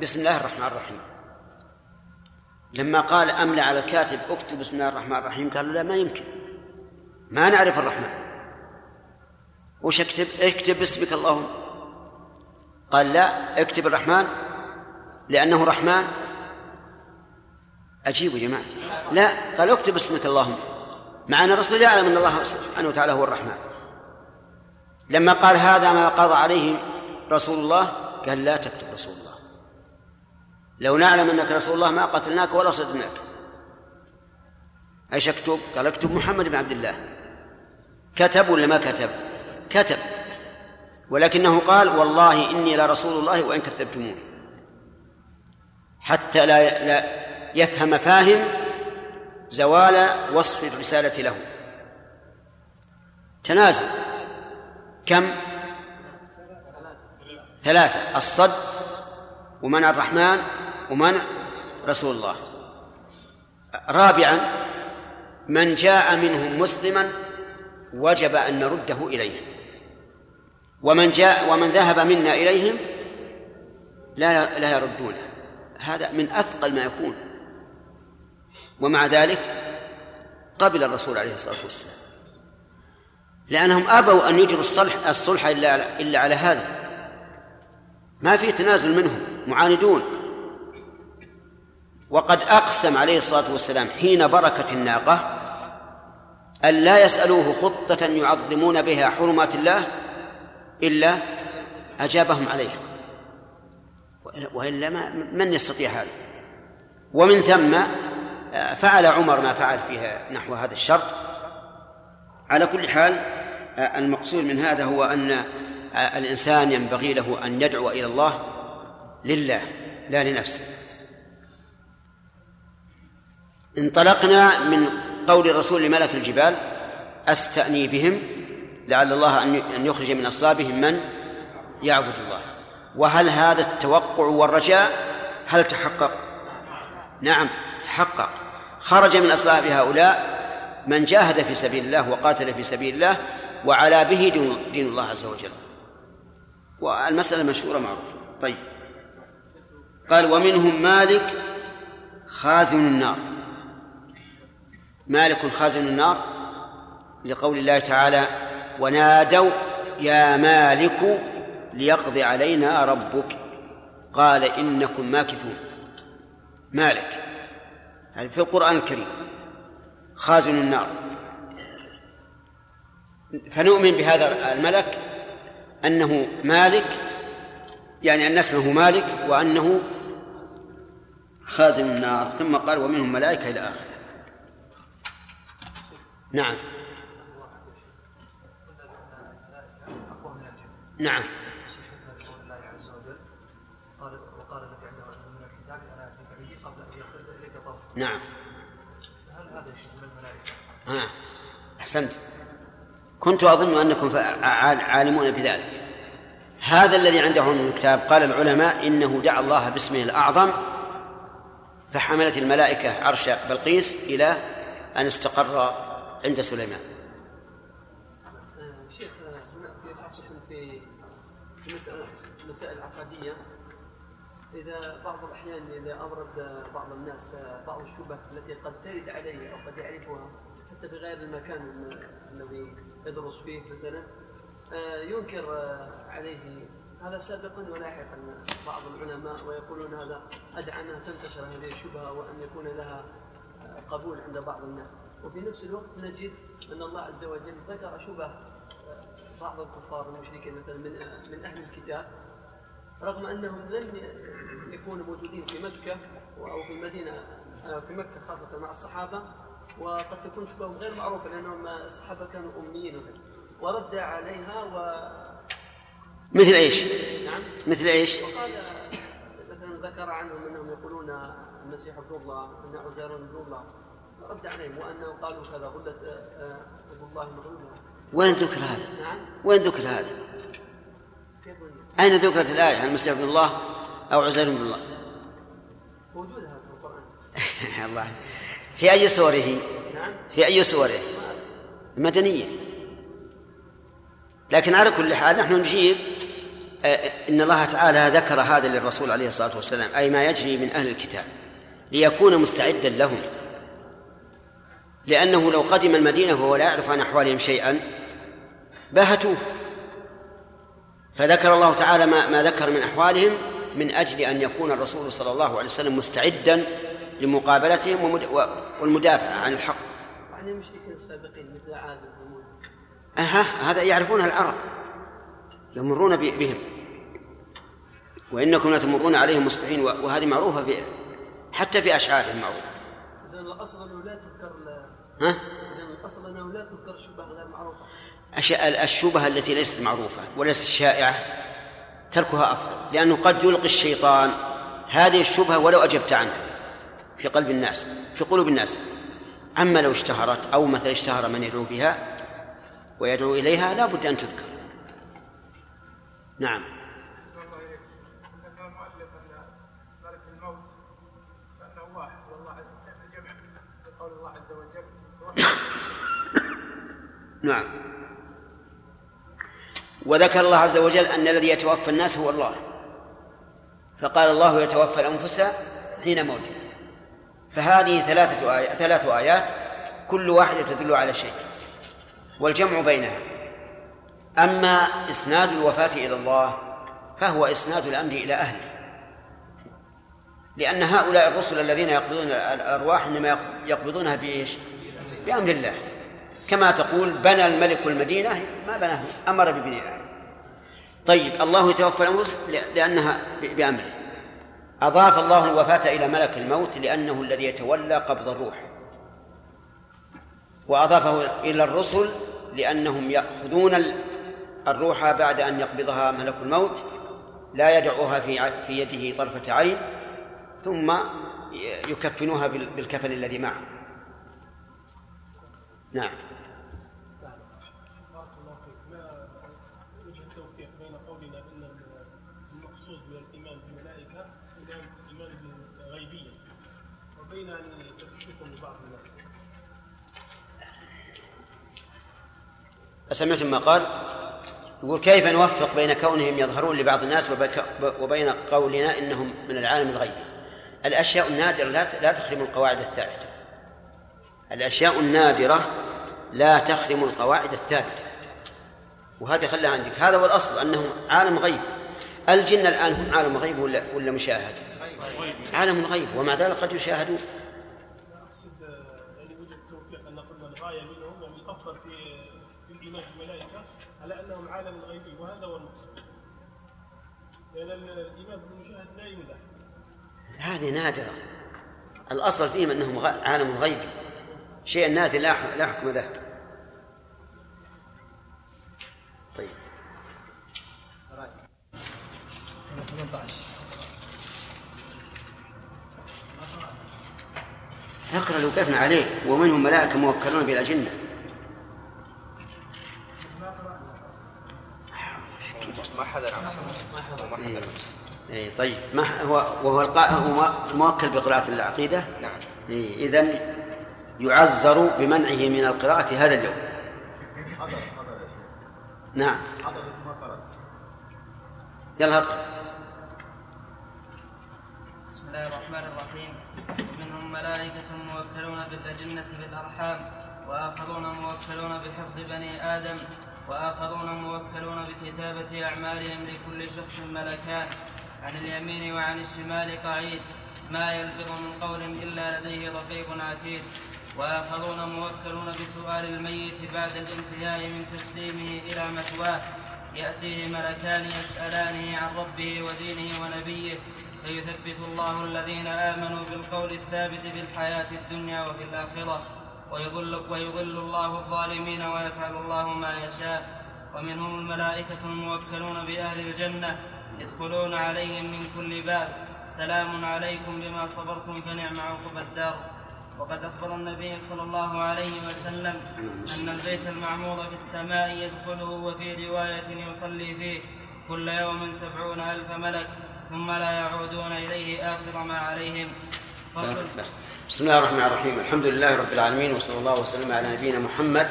بسم الله الرحمن الرحيم. لما قال أملى على الكاتب اكتب بسم الله الرحمن الرحيم قالوا لا ما يمكن. ما نعرف الرحمن. وش اكتب؟ اكتب باسمك اللهم. قال لا اكتب الرحمن لأنه رحمن. أجيبوا يا جماعة. لا قال اكتب اسمك اللهم. مع أن الرسول يعلم أن الله سبحانه وتعالى هو الرحمن. لما قال هذا ما قضى عليه رسول الله قال لا تكتب رسول لو نعلم أنك رسول الله ما قتلناك ولا صدناك. أيش أكتب؟ قال أكتب محمد بن عبد الله. كتب ولا ما كتب؟ كتب. ولكنه قال والله إني لرسول الله وإن كذبتموني. حتى لا لا يفهم فاهم زوال وصف الرسالة له. تنازل. كم؟ ثلاثة. الصد ومنع الرحمن ومنع رسول الله. رابعا من جاء منهم مسلما وجب أن نرده إليهم ومن جاء ومن ذهب منا إليهم لا لا يردونه هذا من أثقل ما يكون. ومع ذلك قبل الرسول عليه الصلاة والسلام. لأنهم أبوا أن يجروا الصلح الصلح إلا إلا على هذا. ما في تنازل منهم معاندون. وقد أقسم عليه الصلاة والسلام حين بركة الناقة أن لا يسألوه خطة يعظمون بها حرمات الله إلا أجابهم عليها. وإلا ما من يستطيع هذا؟ ومن ثم فعل عمر ما فعل فيها نحو هذا الشرط. على كل حال المقصود من هذا هو أن الإنسان ينبغي له أن يدعو إلى الله لله لا لنفسه. انطلقنا من قول الرسول لملك الجبال أستأني بهم لعل الله أن يخرج من أصلابهم من؟ يعبد الله. وهل هذا التوقع والرجاء؟ هل تحقق؟ نعم تحقق. خرج من أصلاب هؤلاء من جاهد في سبيل الله وقاتل في سبيل الله وعلى به دين الله عز وجل. والمسألة مشهورة معروفة. طيب. قال ومنهم مالك خازن النار. مالك خازن النار لقول الله تعالى ونادوا يا مالك ليقضي علينا ربك. قال إنكم ماكثون. مالك هذا في القرآن الكريم. خازن النار. فنؤمن بهذا الملك أنه مالك يعني أن اسمه مالك وأنه خازن النار. ثم قال ومنهم ملائكة إلى آخره نعم. نعم. نعم. آه. أحسنت. كنت أظن أنكم عالمون بذلك. هذا الذي عنده من الكتاب قال العلماء إنه دعا الله باسمه الأعظم فحملت الملائكة عرش بلقيس إلى أن استقر عند سليمان. شيخ هنا في في مسألة مسائل عقدية إذا بعض الأحيان إذا أورد بعض الناس بعض الشبه التي قد ترد عليه أو قد يعرفها حتى بغير المكان الذي يدرس فيه مثلا ينكر عليه. هذا سابقا ولاحقا بعض العلماء ويقولون هذا أدعى أنها تنتشر هذه الشبهة وأن يكون لها قبول عند بعض الناس. وفي نفس الوقت نجد أن الله عز وجل ذكر شبه بعض الكفار المشركين مثلا من من أهل الكتاب رغم أنهم لم يكونوا موجودين في مكة أو في المدينة في مكة خاصة مع الصحابة وقد تكون شبههم غير معروفة لأنهم الصحابة كانوا أميين ورد عليها و مثل إيش؟ نعم مثل إيش؟ وقال مثلا ذكر عنهم أنهم يقولون المسيح ابن الله أن عزير ابن الله رد عليهم وأنه قالوا كذا غلت ابن الله مغلولا وين ذكر هذا؟ نعم وين ذكر هذا؟ أين ذكرت الآية عن المسيح ابن الله أو عزير بن الله؟ موجود هذا في القرآن الله في أي سورة؟ نعم في أي سورة؟ المدنية لكن على كل حال نحن نجيب آه، إن الله تعالى ذكر هذا للرسول عليه الصلاة والسلام أي ما يجري من أهل الكتاب ليكون مستعدا لهم لأنه لو قدم المدينة وهو لا يعرف عن أحوالهم شيئا باهتوه فذكر الله تعالى ما, ما ذكر من أحوالهم من أجل أن يكون الرسول صلى الله عليه وسلم مستعدا لمقابلتهم ومد- والمدافع عن الحق. وعن المشركين السابقين مثل عاد وثمود. أها هذا يعرفونها العرب. يمرون بهم. وإنكم لتمرون عليهم مصبحين وهذه معروفة في حتى في أشعارهم معروفة. لا تذكر ها؟ إذا الاصل انه لا تذكر شبهه غير معروفة. أشياء الشبهة التي ليست معروفة وليست شائعة تركها أفضل لأنه قد يلقي الشيطان هذه الشبهة ولو أجبت عنها في قلب الناس في قلوب الناس. أما لو اشتهرت أو مثلا اشتهر من يدعو بها ويدعو إليها لا بد أن تذكر. نعم أحسن الله إليك ذكر المؤلف أن ملك الموت كأنه واحد والله عز وجل جمع بقول الله عز وجل نعم. وذكر الله عز وجل أن الذي يتوفى الناس هو الله. فقال الله يتوفى الأنفس حين موتها. فهذه ثلاثة آيات ثلاث آيات كل واحدة تدل على شيء. والجمع بينها. أما إسناد الوفاة إلى الله فهو إسناد الأمر إلى أهله. لأن هؤلاء الرسل الذين يقبضون الأرواح إنما يقبضونها بإيش؟ بأمر الله. كما تقول بنى الملك المدينة ما بناه أمر ببنائها طيب الله يتوفى الأنفس لأنها بأمره. أضاف الله الوفاة إلى ملك الموت لأنه الذي يتولى قبض الروح. وأضافه إلى الرسل لأنهم يأخذون الروح بعد أن يقبضها ملك الموت لا يدعوها في في يده طرفة عين ثم يكفنوها بالكفن الذي معه. نعم. أسمعتم ما قال؟ يقول كيف نوفق بين كونهم يظهرون لبعض الناس وبين قولنا إنهم من العالم الغيبي الأشياء النادرة لا تخرم القواعد الثابتة. الأشياء النادرة لا تخرم القواعد الثابتة. وهذا خلها عندك. هذا هو الأصل أنهم عالم غيب. الجن الآن هم عالم غيب ولا ولا مشاهد؟ عالم غيب. ومع ذلك قد يشاهدون. على انهم عالم غيبي وهذا هو المقصود. لأن الإيمان بالمشاهد لا يمدح هذه نادرة. الأصل فيهم أنهم عالم غيبي شيء نادر لا حكم له. طيب. 18 نقرأ لو وقفنا عليه. ومنهم ملائكة موكلون بالأجنة ما حدا نعم حدا إيه طيب. ما هو وهو القا- هو موكل بقراءة العقيدة؟ نعم. إيه إذا يعزر بمنعه من القراءة هذا اليوم. نعم. يلا اقرأ. بسم الله الرحمن الرحيم. ومنهم ملائكة موكلون بالأجنة بالأرحام وآخرون موكلون بحفظ بني آدم. وآخرون موكلون بكتابة أعمالهم لكل شخص ملكان عن اليمين وعن الشمال قعيد ما يلفظ من قول إلا لديه رقيب عتيد. وآخرون موكلون بسؤال الميت بعد الانتهاء من تسليمه إلى مثواه يأتيه ملكان يسألانه عن ربه ودينه ونبيه فيثبت الله الذين آمنوا بالقول الثابت في الحياة الدنيا وفي الآخرة. ويضل, ويضل الله الظالمين ويفعل الله ما يشاء. ومنهم الملائكة الموكلون بأهل الجنة يدخلون عليهم من كل باب. سلام عليكم بما صبرتم فنعم عقب الدار. وقد أخبر النبي صلى الله عليه وسلم أن البيت المعمور في السماء يدخله وفي رواية يصلي فيه كل يوم سبعون ألف ملك ثم لا يعودون إليه آخر ما عليهم. فصل. بسم الله الرحمن الرحيم. الحمد لله رب العالمين وصلى الله وسلم على نبينا محمد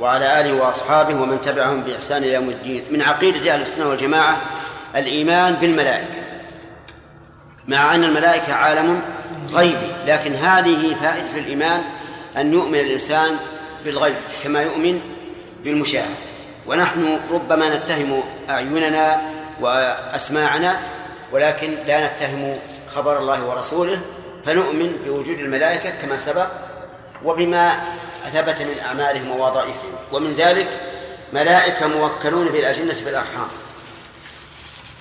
وعلى آله وأصحابه ومن تبعهم بإحسان إلى يوم الدين. من عقيدة أهل السنة والجماعة الإيمان بالملائكة مع أن الملائكة عالم غيبي لكن هذه فائدة الإيمان أن يؤمن الإنسان بالغيب كما يؤمن بالمشاهد ونحن ربما نتهم أعيننا وأسماعنا ولكن لا نتهم خبر الله ورسوله فنؤمن بوجود الملائكة كما سبق وبما ثبت من أعمالهم ووظائفهم. ومن ذلك ملائكة موكلون بالأجنة في الأرحام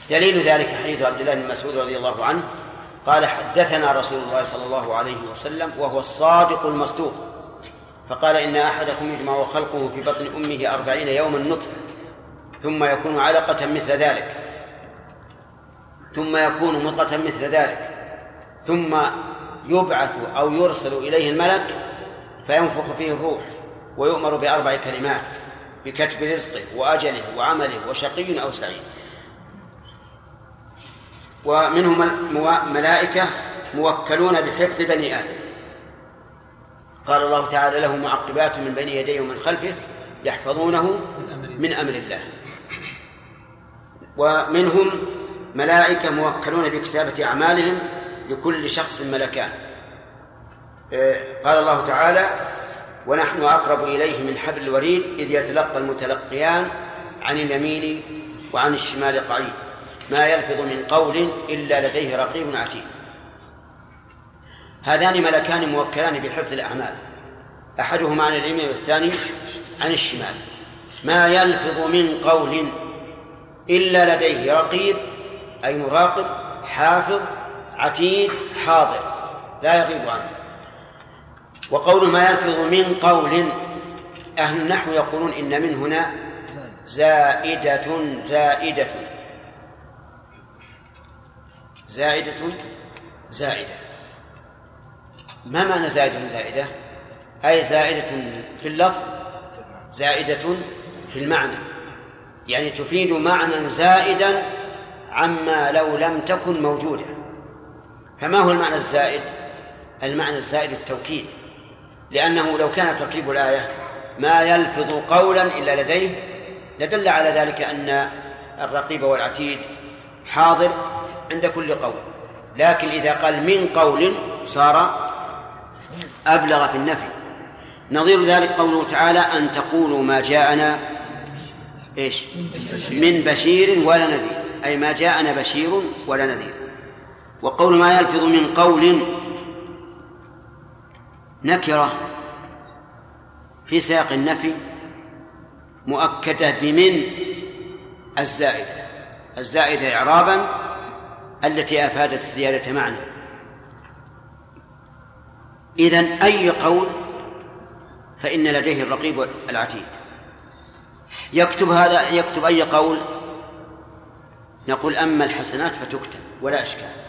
دليل ذلك حديث عبد الله بن مسعود رضي الله عنه قال حدثنا رسول الله صلى الله عليه وسلم وهو الصادق المصدوق. فقال إن أحدكم يجمع خلقه في بطن أمه أربعين يوما نطفة ثم يكون علقة مثل ذلك ثم يكون مضغة مثل ذلك ثم يبعث أو يرسل إليه الملك فينفخ فيه الروح ويؤمر بأربع كلمات بكتب رزقه وأجله وعمله وشقي أو سعيد. ومنهم ملائكة موكلون بحفظ بني آدم. قال الله تعالى له معقبات من بين يديه ومن خلفه يحفظونه من أمر الله. ومنهم ملائكة موكلون بكتابة أعمالهم لكل شخص ملكان. قال الله تعالى ونحن أقرب إليه من حبل الوريد إذ يتلقى المتلقيان عن اليمين وعن الشمال قعيد ما يلفظ من قول إلا لديه رقيب عتيد. هذان ملكان موكلان بحفظ الأعمال. أحدهما عن اليمين والثاني عن الشمال. ما يلفظ من قول إلا لديه رقيب أي مراقب حافظ عتيد حاضر لا يغيب عنه. وقول ما يلفظ من قول أهل النحو يقولون إن من هنا زائدة زائدة. زائدة زائدة. ما معنى زائدة زائدة؟ أي زائدة في اللفظ زائدة في المعنى. يعني تفيد معنى زائدا عما لو لم تكن موجودة. فما هو المعنى الزائد؟ المعنى الزائد التوكيد. لأنه لو كان تركيب الآية ما يلفظ قولا إلا لديه لدل على ذلك أن الرقيب والعتيد حاضر عند كل قول. لكن إذا قال من قول صار أبلغ في النفي. نظير ذلك قوله تعالى أن تقولوا ما جاءنا إيش؟ من بشير ولا نذير. أي ما جاءنا بشير ولا نذير. وقول ما يلفظ من قول نكرة في سياق النفي مؤكدة بمن؟ الزائدة. الزائدة إعرابا التي أفادت الزيادة معنى. إذن أي قول فإن لديه الرقيب العتيد. يكتب هذا يكتب أي قول؟ نقول أما الحسنات فتكتب ولا إشكال.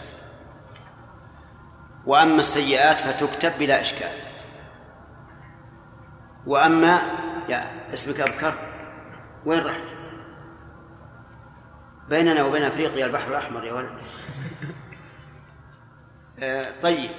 وأما السيئات فتكتب بلا إشكال. وأما يا اسمك أبكر وين رحت؟ بيننا وبين أفريقيا البحر الأحمر يا ولد. آه طيب.